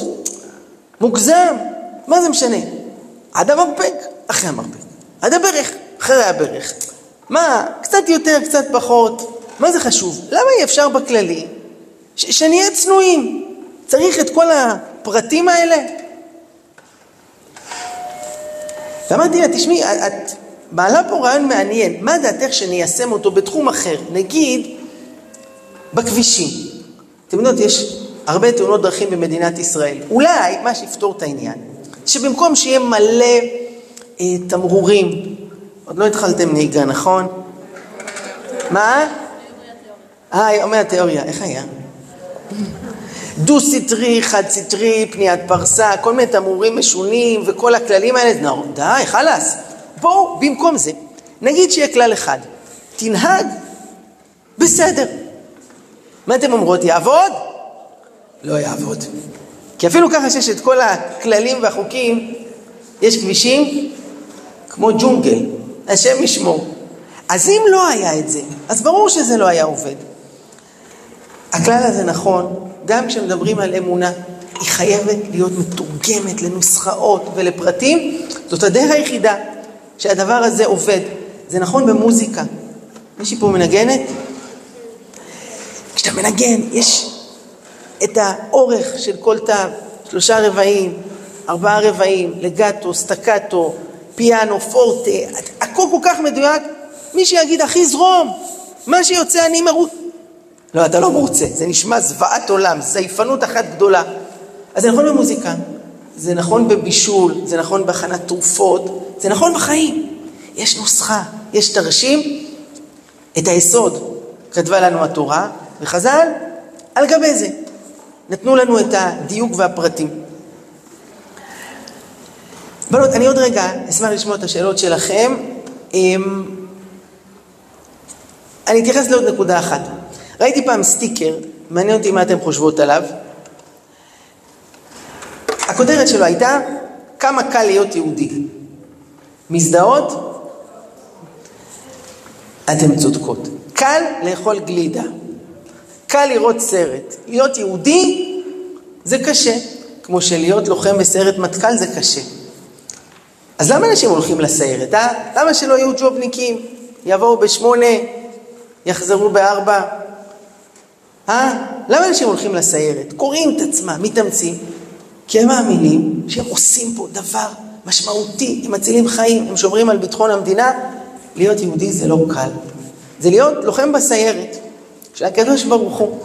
מוגזם, מה זה משנה? עד המרפק, אחרי המרפק. עד הברך, אחרי הברך. מה, קצת יותר, קצת פחות, מה זה חשוב? למה אי אפשר בכללי שנהיה צנועים? צריך את כל הפרטים האלה? ואמרתי לה, תשמעי, את מעלה פה רעיון מעניין, מה דעתך שניישם אותו בתחום אחר? נגיד, בכבישים. אתם יודעות, יש הרבה תאונות דרכים במדינת ישראל. אולי מה שיפתור את העניין, שבמקום שיהיה מלא אה, תמרורים, עוד לא התחלתם נהיגה, נכון? מה? אה, אומר התיאוריה, איך היה? דו-סטרי, חד-סטרי, פניית פרסה, כל מיני תמרורים משונים וכל הכללים האלה, נו, די, חלאס. בואו, במקום זה, נגיד שיהיה כלל אחד, תנהג בסדר. מה אתם אומרות, יעבוד? לא יעבוד. כי אפילו ככה שיש את כל הכללים והחוקים, יש כבישים כמו ג'ונגל, השם ישמור. אז אם לא היה את זה, אז ברור שזה לא היה עובד. הכלל הזה נכון גם כשמדברים על אמונה. היא חייבת להיות מתורגמת לנוסחאות ולפרטים. זאת הדרך היחידה שהדבר הזה עובד. זה נכון במוזיקה. מישהי פה מנגנת? כשאתה מנגן, יש את האורך של כל תו, שלושה רבעים, ארבעה רבעים, לגטו, סטקטו, פיאנו, פורטה, הכל כל כך מדויק, מי שיגיד, אחי זרום, מה שיוצא אני מרוץ. לא, אתה לא מרוצה, זה נשמע זוועת עולם, זייפנות אחת גדולה. אז זה נכון במוזיקה. זה נכון בבישול, זה נכון בהכנת תרופות, זה נכון בחיים. יש נוסחה, יש תרשים, את היסוד כתבה לנו התורה, וחז"ל על גבי זה נתנו לנו את הדיוק והפרטים. בנות, אני עוד רגע אשמח לשמוע את השאלות שלכם. אמ, אני אתייחס לעוד נקודה אחת. ראיתי פעם סטיקר, מעניין אותי מה אתם חושבות עליו. הכותרת שלו הייתה, כמה קל להיות יהודי. מזדהות? אתן צודקות. קל לאכול גלידה, קל לראות סרט. להיות יהודי זה קשה, כמו שלהיות לוחם בסיירת מטכ"ל זה קשה. אז למה אנשים הולכים לסיירת, אה? למה שלא יהיו ג'ובניקים? יבואו בשמונה, יחזרו בארבע. אה? למה אנשים הולכים לסיירת? קוראים את עצמם, מתאמצים, כי הם מאמינים שהם עושים פה דבר משמעותי, הם מצילים חיים, הם שומרים על ביטחון המדינה. להיות יהודי זה לא קל. זה להיות לוחם בסיירת של הקדוש ברוך הוא.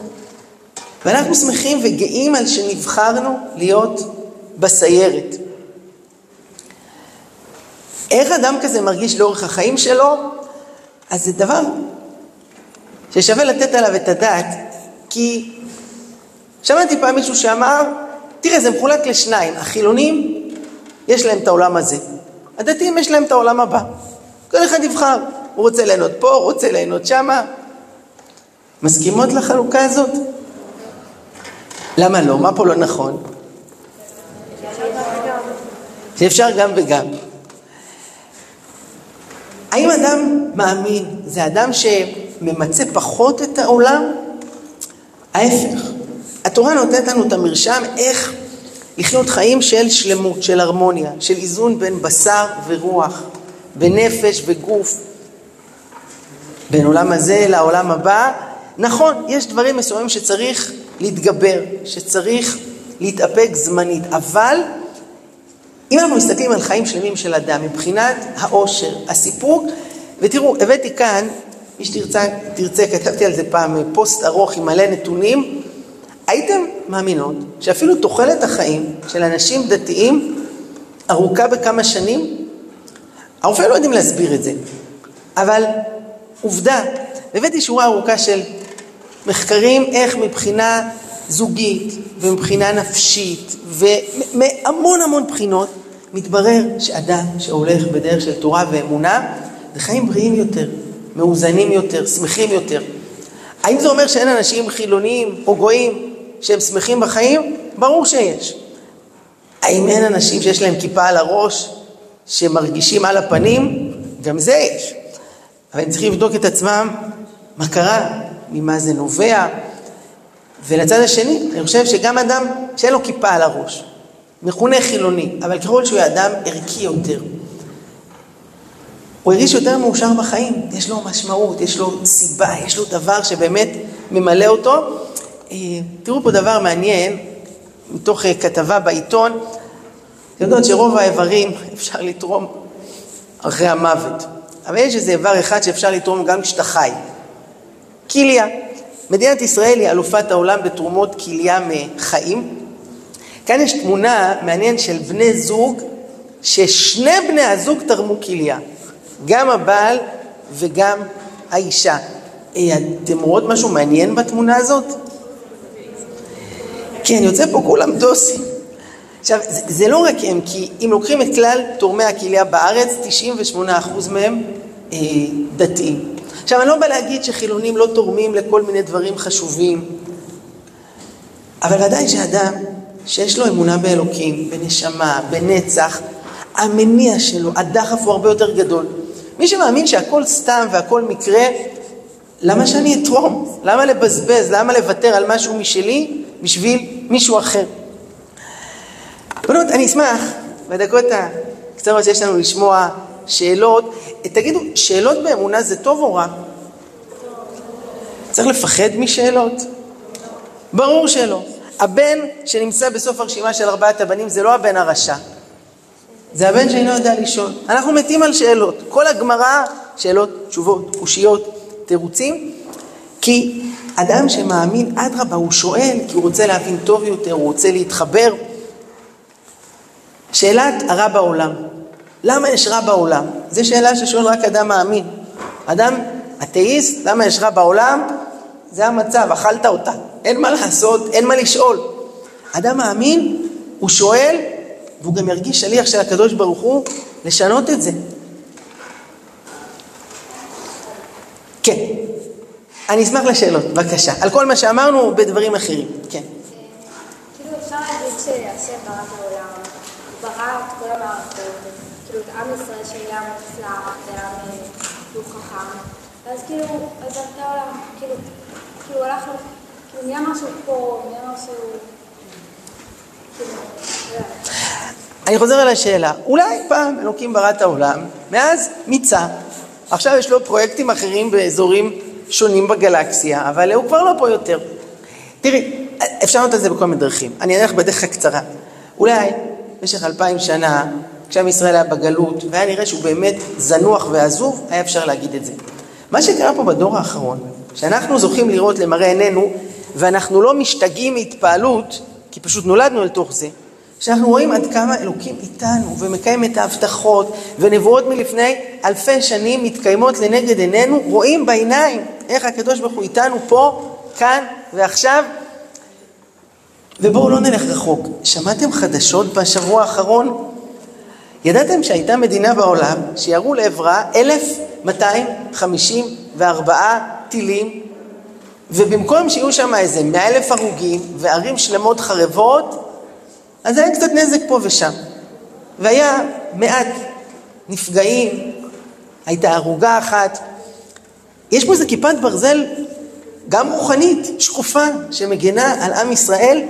ואנחנו שמחים וגאים על שנבחרנו להיות בסיירת. איך אדם כזה מרגיש לאורך החיים שלו? אז זה דבר ששווה לתת עליו את הדעת, כי שמעתי פעם מישהו שאמר, תראה, זה מחולק לשניים, החילונים, יש להם את העולם הזה, הדתיים יש להם את העולם הבא. כל אחד יבחר, הוא רוצה ליהנות פה, הוא רוצה ליהנות שמה. מסכימות לחלוקה הזאת? למה לא? מה פה לא נכון? שאפשר גם וגם. האם אדם מאמין זה אדם שממצה פחות את העולם? ההפך. התורה נותנת לנו את המרשם איך לחיות חיים של שלמות, של הרמוניה, של איזון בין בשר ורוח, בין נפש וגוף, בין עולם הזה לעולם הבא. נכון, יש דברים מסוימים שצריך להתגבר, שצריך להתאפק זמנית, אבל אם אנחנו מסתכלים על חיים שלמים של אדם מבחינת העושר, הסיפוק, ותראו, הבאתי כאן, מי שתרצה, תרצה, כתבתי על זה פעם פוסט ארוך עם מלא נתונים, הייתם מאמינות שאפילו תוחלת החיים של אנשים דתיים ארוכה בכמה שנים? הרופאים לא יודעים להסביר את זה, אבל עובדה, הבאתי שורה ארוכה של מחקרים איך מבחינה זוגית ומבחינה נפשית ומהמון המון בחינות מתברר שאדם שהולך בדרך של תורה ואמונה זה חיים בריאים יותר, מאוזנים יותר, שמחים יותר. האם זה אומר שאין אנשים חילוניים או גויים שהם שמחים בחיים? ברור שיש. האם אין אנשים שיש להם כיפה על הראש, שמרגישים על הפנים? גם זה יש. אבל הם צריכים לבדוק את עצמם מה קרה, ממה זה נובע. ולצד השני, אני חושב שגם אדם שאין לו כיפה על הראש, מכונה חילוני, אבל ככל שהוא אדם ערכי יותר, הוא הרגיש יותר מאושר בחיים, יש לו משמעות, יש לו סיבה, יש לו דבר שבאמת ממלא אותו. אה, תראו פה דבר מעניין, מתוך אה, כתבה בעיתון, אתם יודעות שרוב האיברים אפשר לתרום אחרי המוות, אבל יש איזה איבר אחד שאפשר לתרום גם כשאתה חי, כליה. מדינת ישראל היא אלופת העולם בתרומות כליה מחיים. כאן יש תמונה מעניינת של בני זוג, ששני בני הזוג תרמו כליה, גם הבעל וגם האישה. אה, אתם רואות משהו מעניין בתמונה הזאת? כן, יוצא פה כולם דוסים. עכשיו, זה, זה לא רק הם, כי אם לוקחים את כלל תורמי הכליה בארץ, 98% מהם אה, דתיים. עכשיו, אני לא בא להגיד שחילונים לא תורמים לכל מיני דברים חשובים, אבל ודאי שאדם שיש לו אמונה באלוקים, בנשמה, בנצח, המניע שלו, הדחף הוא הרבה יותר גדול. מי שמאמין שהכל סתם והכל מקרה, למה שאני אתרום? למה לבזבז? למה לוותר על משהו משלי בשביל מישהו אחר? בנות, אני אשמח בדקות הקצרות שיש לנו לשמוע שאלות. תגידו, שאלות באמונה זה טוב או רע? צריך לפחד משאלות? ברור שלא. הבן שנמצא בסוף הרשימה של ארבעת הבנים זה לא הבן הרשע, זה הבן שאינו יודע לשאול. אנחנו מתים על שאלות. כל הגמרא, שאלות, תשובות, קושיות, תירוצים, כי אדם שמאמין, אדרבה, הוא שואל, כי הוא רוצה להבין טוב יותר, הוא רוצה להתחבר. שאלת הרע בעולם. למה יש רע בעולם? זו שאלה ששואל רק אדם מאמין. אדם אתאיסט, למה יש רע בעולם? זה המצב, אכלת אותה. אין מה לעשות, אין מה לשאול. אדם מאמין, הוא שואל, והוא גם ירגיש שליח של הקדוש ברוך הוא לשנות את זה. כן. אני אשמח לשאלות, בבקשה. על כל מה שאמרנו בדברים אחרים. כן. כאילו אפשר להגיד שהשם ברא את העולם, הוא ברא את כל המערכות, כאילו את עם ישראל שהיה מוצלח ועם חכם, ואז כאילו עזב את העולם, כאילו, כאילו הלך לו, כאילו מי אמר שהוא פה, מי אמר שהוא... אני חוזר על השאלה, אולי פעם אלוקים ברא את העולם, מאז מיצה. עכשיו יש לו פרויקטים אחרים באזורים שונים בגלקסיה, אבל הוא כבר לא פה יותר. תראי, אפשר לענות על זה בכל מיני דרכים. אני אלך בדרך הקצרה. אולי במשך אלפיים שנה, כשעם ישראל היה בגלות, והיה נראה שהוא באמת זנוח ועזוב, היה אפשר להגיד את זה. מה שקרה פה בדור האחרון, שאנחנו זוכים לראות למראה עינינו, ואנחנו לא משתגעים מהתפעלות, כי פשוט נולדנו אל תוך זה, שאנחנו רואים עד כמה אלוקים איתנו ומקיים את ההבטחות ונבואות מלפני אלפי שנים מתקיימות לנגד עינינו, רואים בעיניים איך הקדוש ברוך הוא איתנו פה, כאן ועכשיו. ובואו לא נלך רחוק, שמעתם חדשות בשבוע האחרון? ידעתם שהייתה מדינה בעולם שירו לעברה 1,254 טילים ובמקום שיהיו שם איזה 100 אלף הרוגים וערים שלמות חרבות אז היה קצת נזק פה ושם. והיה מעט נפגעים, הייתה הרוגה אחת. יש פה איזה כיפת ברזל, גם רוחנית, שקופה, שמגנה על עם ישראל.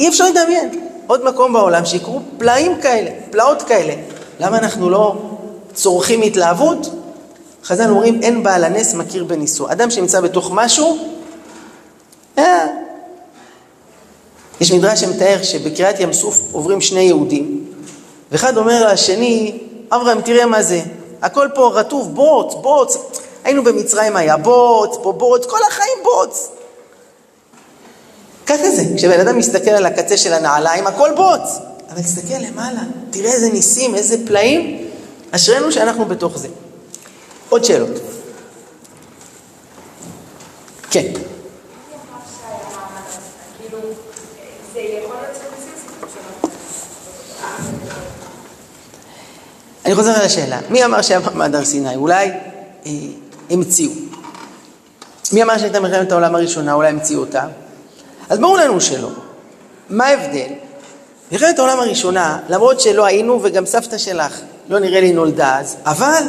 אי אפשר לדמיין עוד מקום בעולם שיקרו פלאים כאלה, פלאות כאלה. למה אנחנו לא צורכים התלהבות? חז"ל אומרים, אין בעל הנס מכיר בניסו. אדם שנמצא בתוך משהו, אה, יש מדרש שמתאר שבקריאת ים סוף עוברים שני יהודים, ואחד אומר לשני, אברהם, תראה מה זה, הכל פה רטוב, בוץ, בוץ, היינו במצרים היה בוץ, פה בוץ, כל החיים בוץ. ככה זה, כשבן אדם מסתכל על הקצה של הנעליים, הכל בוץ. אבל תסתכל למעלה, תראה איזה ניסים, איזה פלאים, אשרינו שאנחנו בתוך זה. עוד שאלות. כן. אני חוזר על השאלה, מי אמר שהיה מעמד הר סיני? אולי אה, המציאו. מי אמר שהייתה מלחמת העולם הראשונה? אולי המציאו אותה? אז ברור לנו שלא. מה ההבדל? מלחמת העולם הראשונה, למרות שלא היינו וגם סבתא שלך לא נראה לי נולדה אז, אבל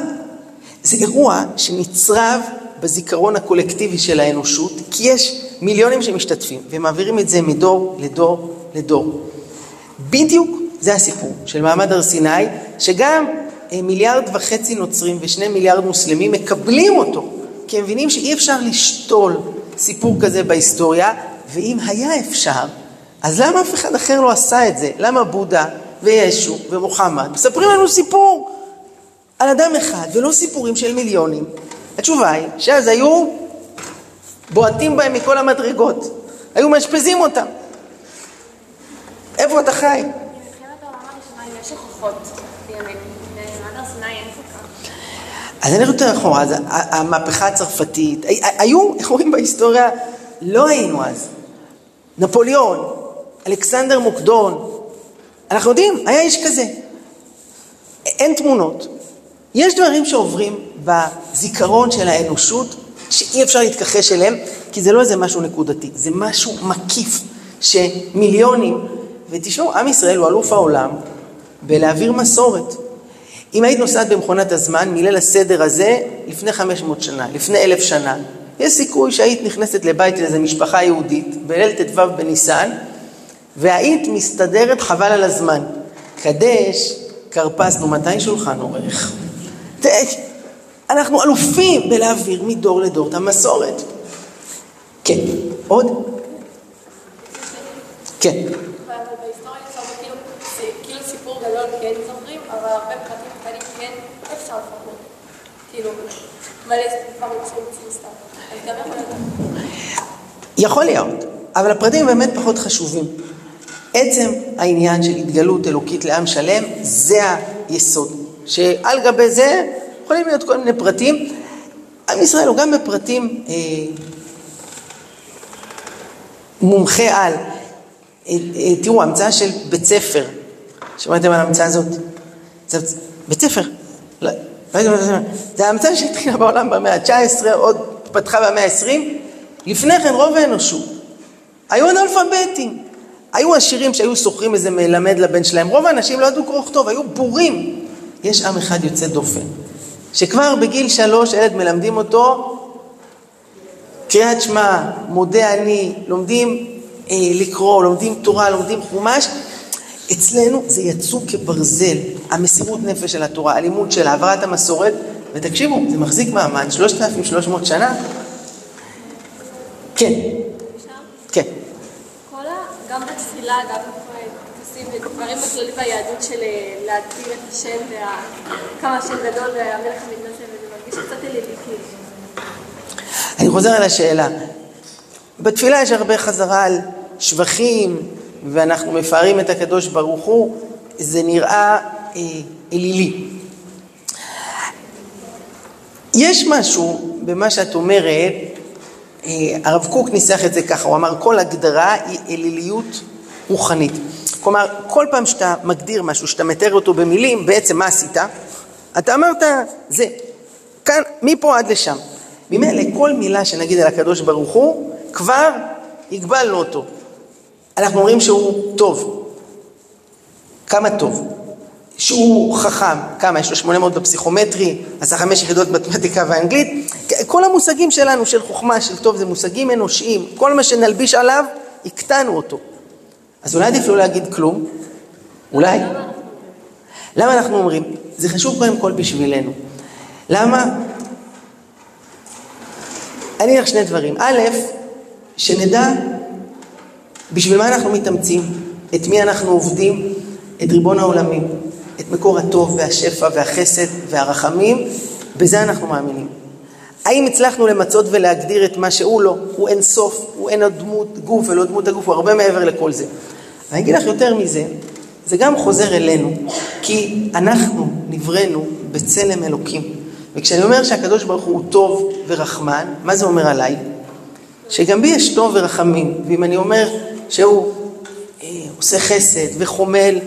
זה אירוע שנצרב בזיכרון הקולקטיבי של האנושות, כי יש מיליונים שמשתתפים ומעבירים את זה מדור לדור לדור. בדיוק זה הסיפור של מעמד הר סיני, שגם מיליארד וחצי נוצרים ושני מיליארד מוסלמים מקבלים אותו, כי הם מבינים שאי אפשר לשתול סיפור כזה בהיסטוריה, ואם היה אפשר, אז למה אף אחד אחר לא עשה את זה? למה בודה וישו ומוחמד מספרים לנו סיפור על אדם אחד ולא סיפורים של מיליונים? התשובה היא שאז היו בועטים בהם מכל המדרגות, היו מאשפזים אותם. איפה אתה חי? מלחמת העולם הראשונה יש הוכחות בימינו, במעמד הר סיני אין כל כך. אז אני יותר אחורה, אז המהפכה הצרפתית, היו אירועים בהיסטוריה, לא היינו אז. נפוליאון, אלכסנדר מוקדון, אנחנו יודעים, היה איש כזה. אין תמונות. יש דברים שעוברים בזיכרון של האנושות שאי אפשר להתכחש אליהם, כי זה לא איזה משהו נקודתי, זה משהו מקיף שמיליונים, ותשמעו, עם ישראל הוא אלוף העולם בלהעביר מסורת. אם היית נוסעת במכונת הזמן מליל הסדר הזה לפני 500 שנה, לפני אלף שנה, יש סיכוי שהיית נכנסת לבית של איזו משפחה יהודית בליל ט"ו בניסן, והיית מסתדרת חבל על הזמן. קדש, כרפסנו, מתי שולחן עורך? אנחנו אלופים בלהעביר מדור לדור את המסורת. כן, עוד? כן. אבל בהיסטוריה אפשר כאילו, זה כאילו סיפור גדול כן זוכרים, אבל הרבה פרטים קטנים כן אפשר לפחות. כאילו, מלא דברים שהמציאו סתם. אז גם יכול. יכול להיות, אבל הפרטים באמת פחות חשובים. עצם העניין של התגלות אלוקית לעם שלם, זה היסוד. שעל גבי זה יכולים להיות כל מיני פרטים. עם ישראל הוא גם בפרטים אה, מומחה על. אה, אה, תראו, המצאה של בית ספר, שמעתם על ההמצאה הזאת? זה בית ספר. לא, לא זה המצאה שהתחילה בעולם במאה ה-19, עוד פתחה במאה ה-20. לפני כן רוב האנושות היו אנאלפביתים. היו עשירים שהיו שוכרים איזה מלמד לבן שלהם. רוב האנשים לא ידעו קרוא וכתוב, היו בורים. יש עם אחד יוצא דופן, שכבר בגיל שלוש ילד מלמדים אותו קריאת שמע, מודה אני, לומדים אה, לקרוא, לומדים תורה, לומדים חומש. אצלנו זה יצוא כברזל, המסירות נפש של התורה, הלימוד של העברת המסורת, ותקשיבו, זה מחזיק מעמד 3,300 שנה. כן. כן. כל ה... גם בתפילה, גם טקסים ודברים בכללי ביהדות של אה, להגדיר את השם וכמה השם גדול והמלך המתנשא, וזה מרגיש קצת אלילי כאילו. אני חוזר על השאלה. בתפילה יש הרבה חזרה על שבחים, ואנחנו מפארים את הקדוש ברוך הוא, זה נראה אה, אלילי. יש משהו במה שאת אומרת, אה, הרב קוק ניסח את זה ככה, הוא אמר כל הגדרה היא אליליות רוחנית. כלומר, כל פעם שאתה מגדיר משהו, שאתה מתאר אותו במילים, בעצם מה עשית? אתה אמרת, זה, כאן, מפה עד לשם. ממילא כל מילה שנגיד על הקדוש ברוך הוא, כבר הגבלנו אותו. אנחנו אומרים שהוא טוב. כמה טוב? שהוא חכם, כמה? יש לו 800 בפסיכומטרי, עשה חמש יחידות מתמטיקה ואנגלית. כל המושגים שלנו של חוכמה, של טוב, זה מושגים אנושיים. כל מה שנלביש עליו, הקטנו אותו. אז אולי עדיף לא להגיד כלום? אולי? למה אנחנו אומרים? זה חשוב קודם כל בשבילנו. למה? אני אגיד לך שני דברים. א', שנדע בשביל מה אנחנו מתאמצים, את מי אנחנו עובדים, את ריבון העולמים, את מקור הטוב והשפע והחסד והרחמים, בזה אנחנו מאמינים. האם הצלחנו למצות ולהגדיר את מה שהוא לא? הוא אין סוף, הוא אין הדמות גוף ולא דמות הגוף, הוא הרבה מעבר לכל זה. ואני אגיד לך יותר מזה, זה גם חוזר אלינו, כי אנחנו נבראנו בצלם אלוקים. וכשאני אומר שהקדוש ברוך הוא טוב ורחמן, מה זה אומר עליי? שגם בי יש טוב ורחמים, ואם אני אומר שהוא אה, עושה חסד וחומל,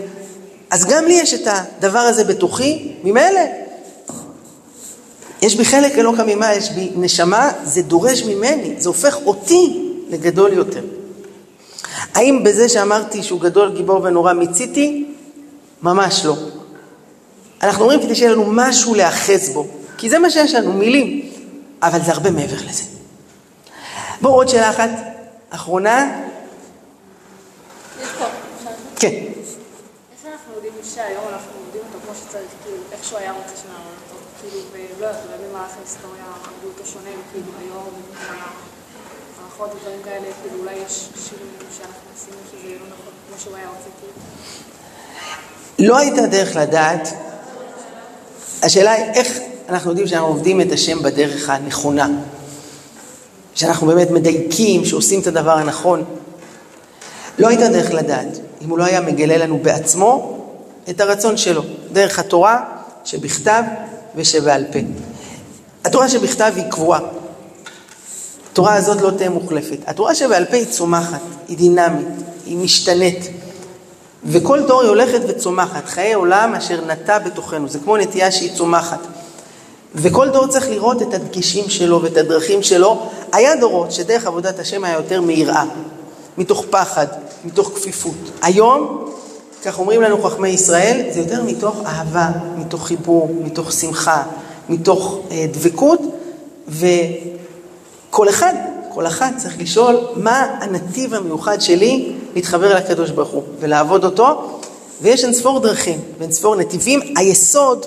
אז גם לי יש את הדבר הזה בתוכי, ממילא. יש בי חלק אלוקא ממעל, יש בי נשמה, זה דורש ממני, זה הופך אותי לגדול יותר. האם בזה שאמרתי שהוא גדול, גיבור ונורא מיציתי? ממש לא. אנחנו אומרים כדי שיהיה לנו משהו להאחז בו, כי זה מה שיש לנו, מילים, אבל זה הרבה מעבר לזה. בואו עוד שאלה אחת, אחרונה. כן. איך אנחנו יודעים שהיום אנחנו עובדים אותו כמו שצריך, כאילו, איך שהוא היה רוצה שנעבוד אותו, כאילו, ולא יודעת, אולי במהלך ההיסטוריה עבדו אותו שונה, כאילו, היום, הערכות ודברים כאלה, כאילו, אולי יש שינויים שאנחנו עשינו שזה לא נכון כמו שהוא היה רוצה, כאילו. לא הייתה דרך לדעת, השאלה היא איך אנחנו יודעים שאנחנו עובדים את השם בדרך הנכונה, שאנחנו באמת מדייקים, שעושים את הדבר הנכון. לא הייתה דרך לדעת אם הוא לא היה מגלה לנו בעצמו את הרצון שלו, דרך התורה שבכתב ושבעל פה. התורה שבכתב היא קבועה. התורה הזאת לא תהיה מוחלפת. התורה שבעל פה היא צומחת, היא דינמית, היא משתנית. וכל דור היא הולכת וצומחת, חיי עולם אשר נטע בתוכנו, זה כמו נטייה שהיא צומחת. וכל דור צריך לראות את הדגשים שלו ואת הדרכים שלו. היה דורות שדרך עבודת השם היה יותר מיראה, מתוך פחד, מתוך כפיפות. היום, כך אומרים לנו חכמי ישראל, זה יותר מתוך אהבה, מתוך חיבור, מתוך שמחה, מתוך אה, דבקות, וכל אחד, כל אחת צריך לשאול מה הנתיב המיוחד שלי להתחבר לקדוש ברוך הוא ולעבוד אותו, ויש אין ספור דרכים ואין ספור נתיבים. היסוד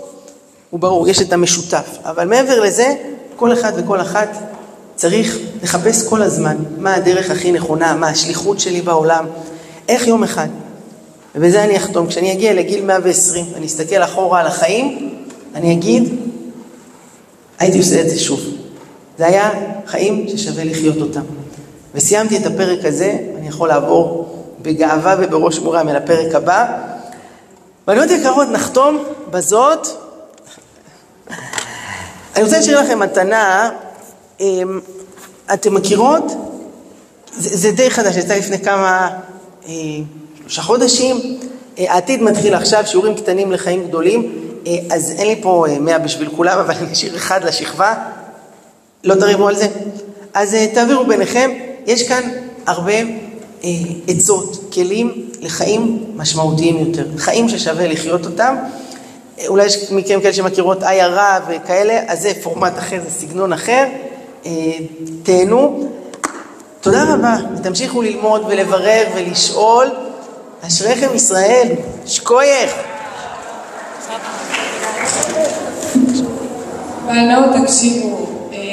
הוא ברור, יש את המשותף, אבל מעבר לזה, כל אחד וכל אחת צריך לחפש כל הזמן מה הדרך הכי נכונה, מה השליחות שלי בעולם, איך יום אחד. ובזה אני אחתום. כשאני אגיע לגיל 120, אני אסתכל אחורה על החיים, אני אגיד, הייתי עושה את זה שוב. זה היה חיים ששווה לחיות אותם. וסיימתי את הפרק הזה, אני יכול לעבור בגאווה ובראש מורם אל הפרק הבא. בנות יקרות, נחתום בזאת. אני רוצה להשאיר לכם מתנה, אמ, אתם מכירות? זה, זה די חדש, יצא לפני כמה, אה, שלושה חודשים. אה, העתיד מתחיל עכשיו, שיעורים קטנים לחיים גדולים, אה, אז אין לי פה מאה בשביל כולם, אבל אני אשאיר אחד לשכבה. לא תריבו על זה? אז תעבירו ביניכם, יש כאן הרבה עצות, כלים לחיים משמעותיים יותר, חיים ששווה לחיות אותם. אולי יש מכם כאלה שמכירות עיירה וכאלה, אז זה פורמט אחר, זה סגנון אחר. תהנו. תודה רבה, ותמשיכו ללמוד ולברר ולשאול. אשריכם ישראל, שקוייך. בנות, תקשיבו.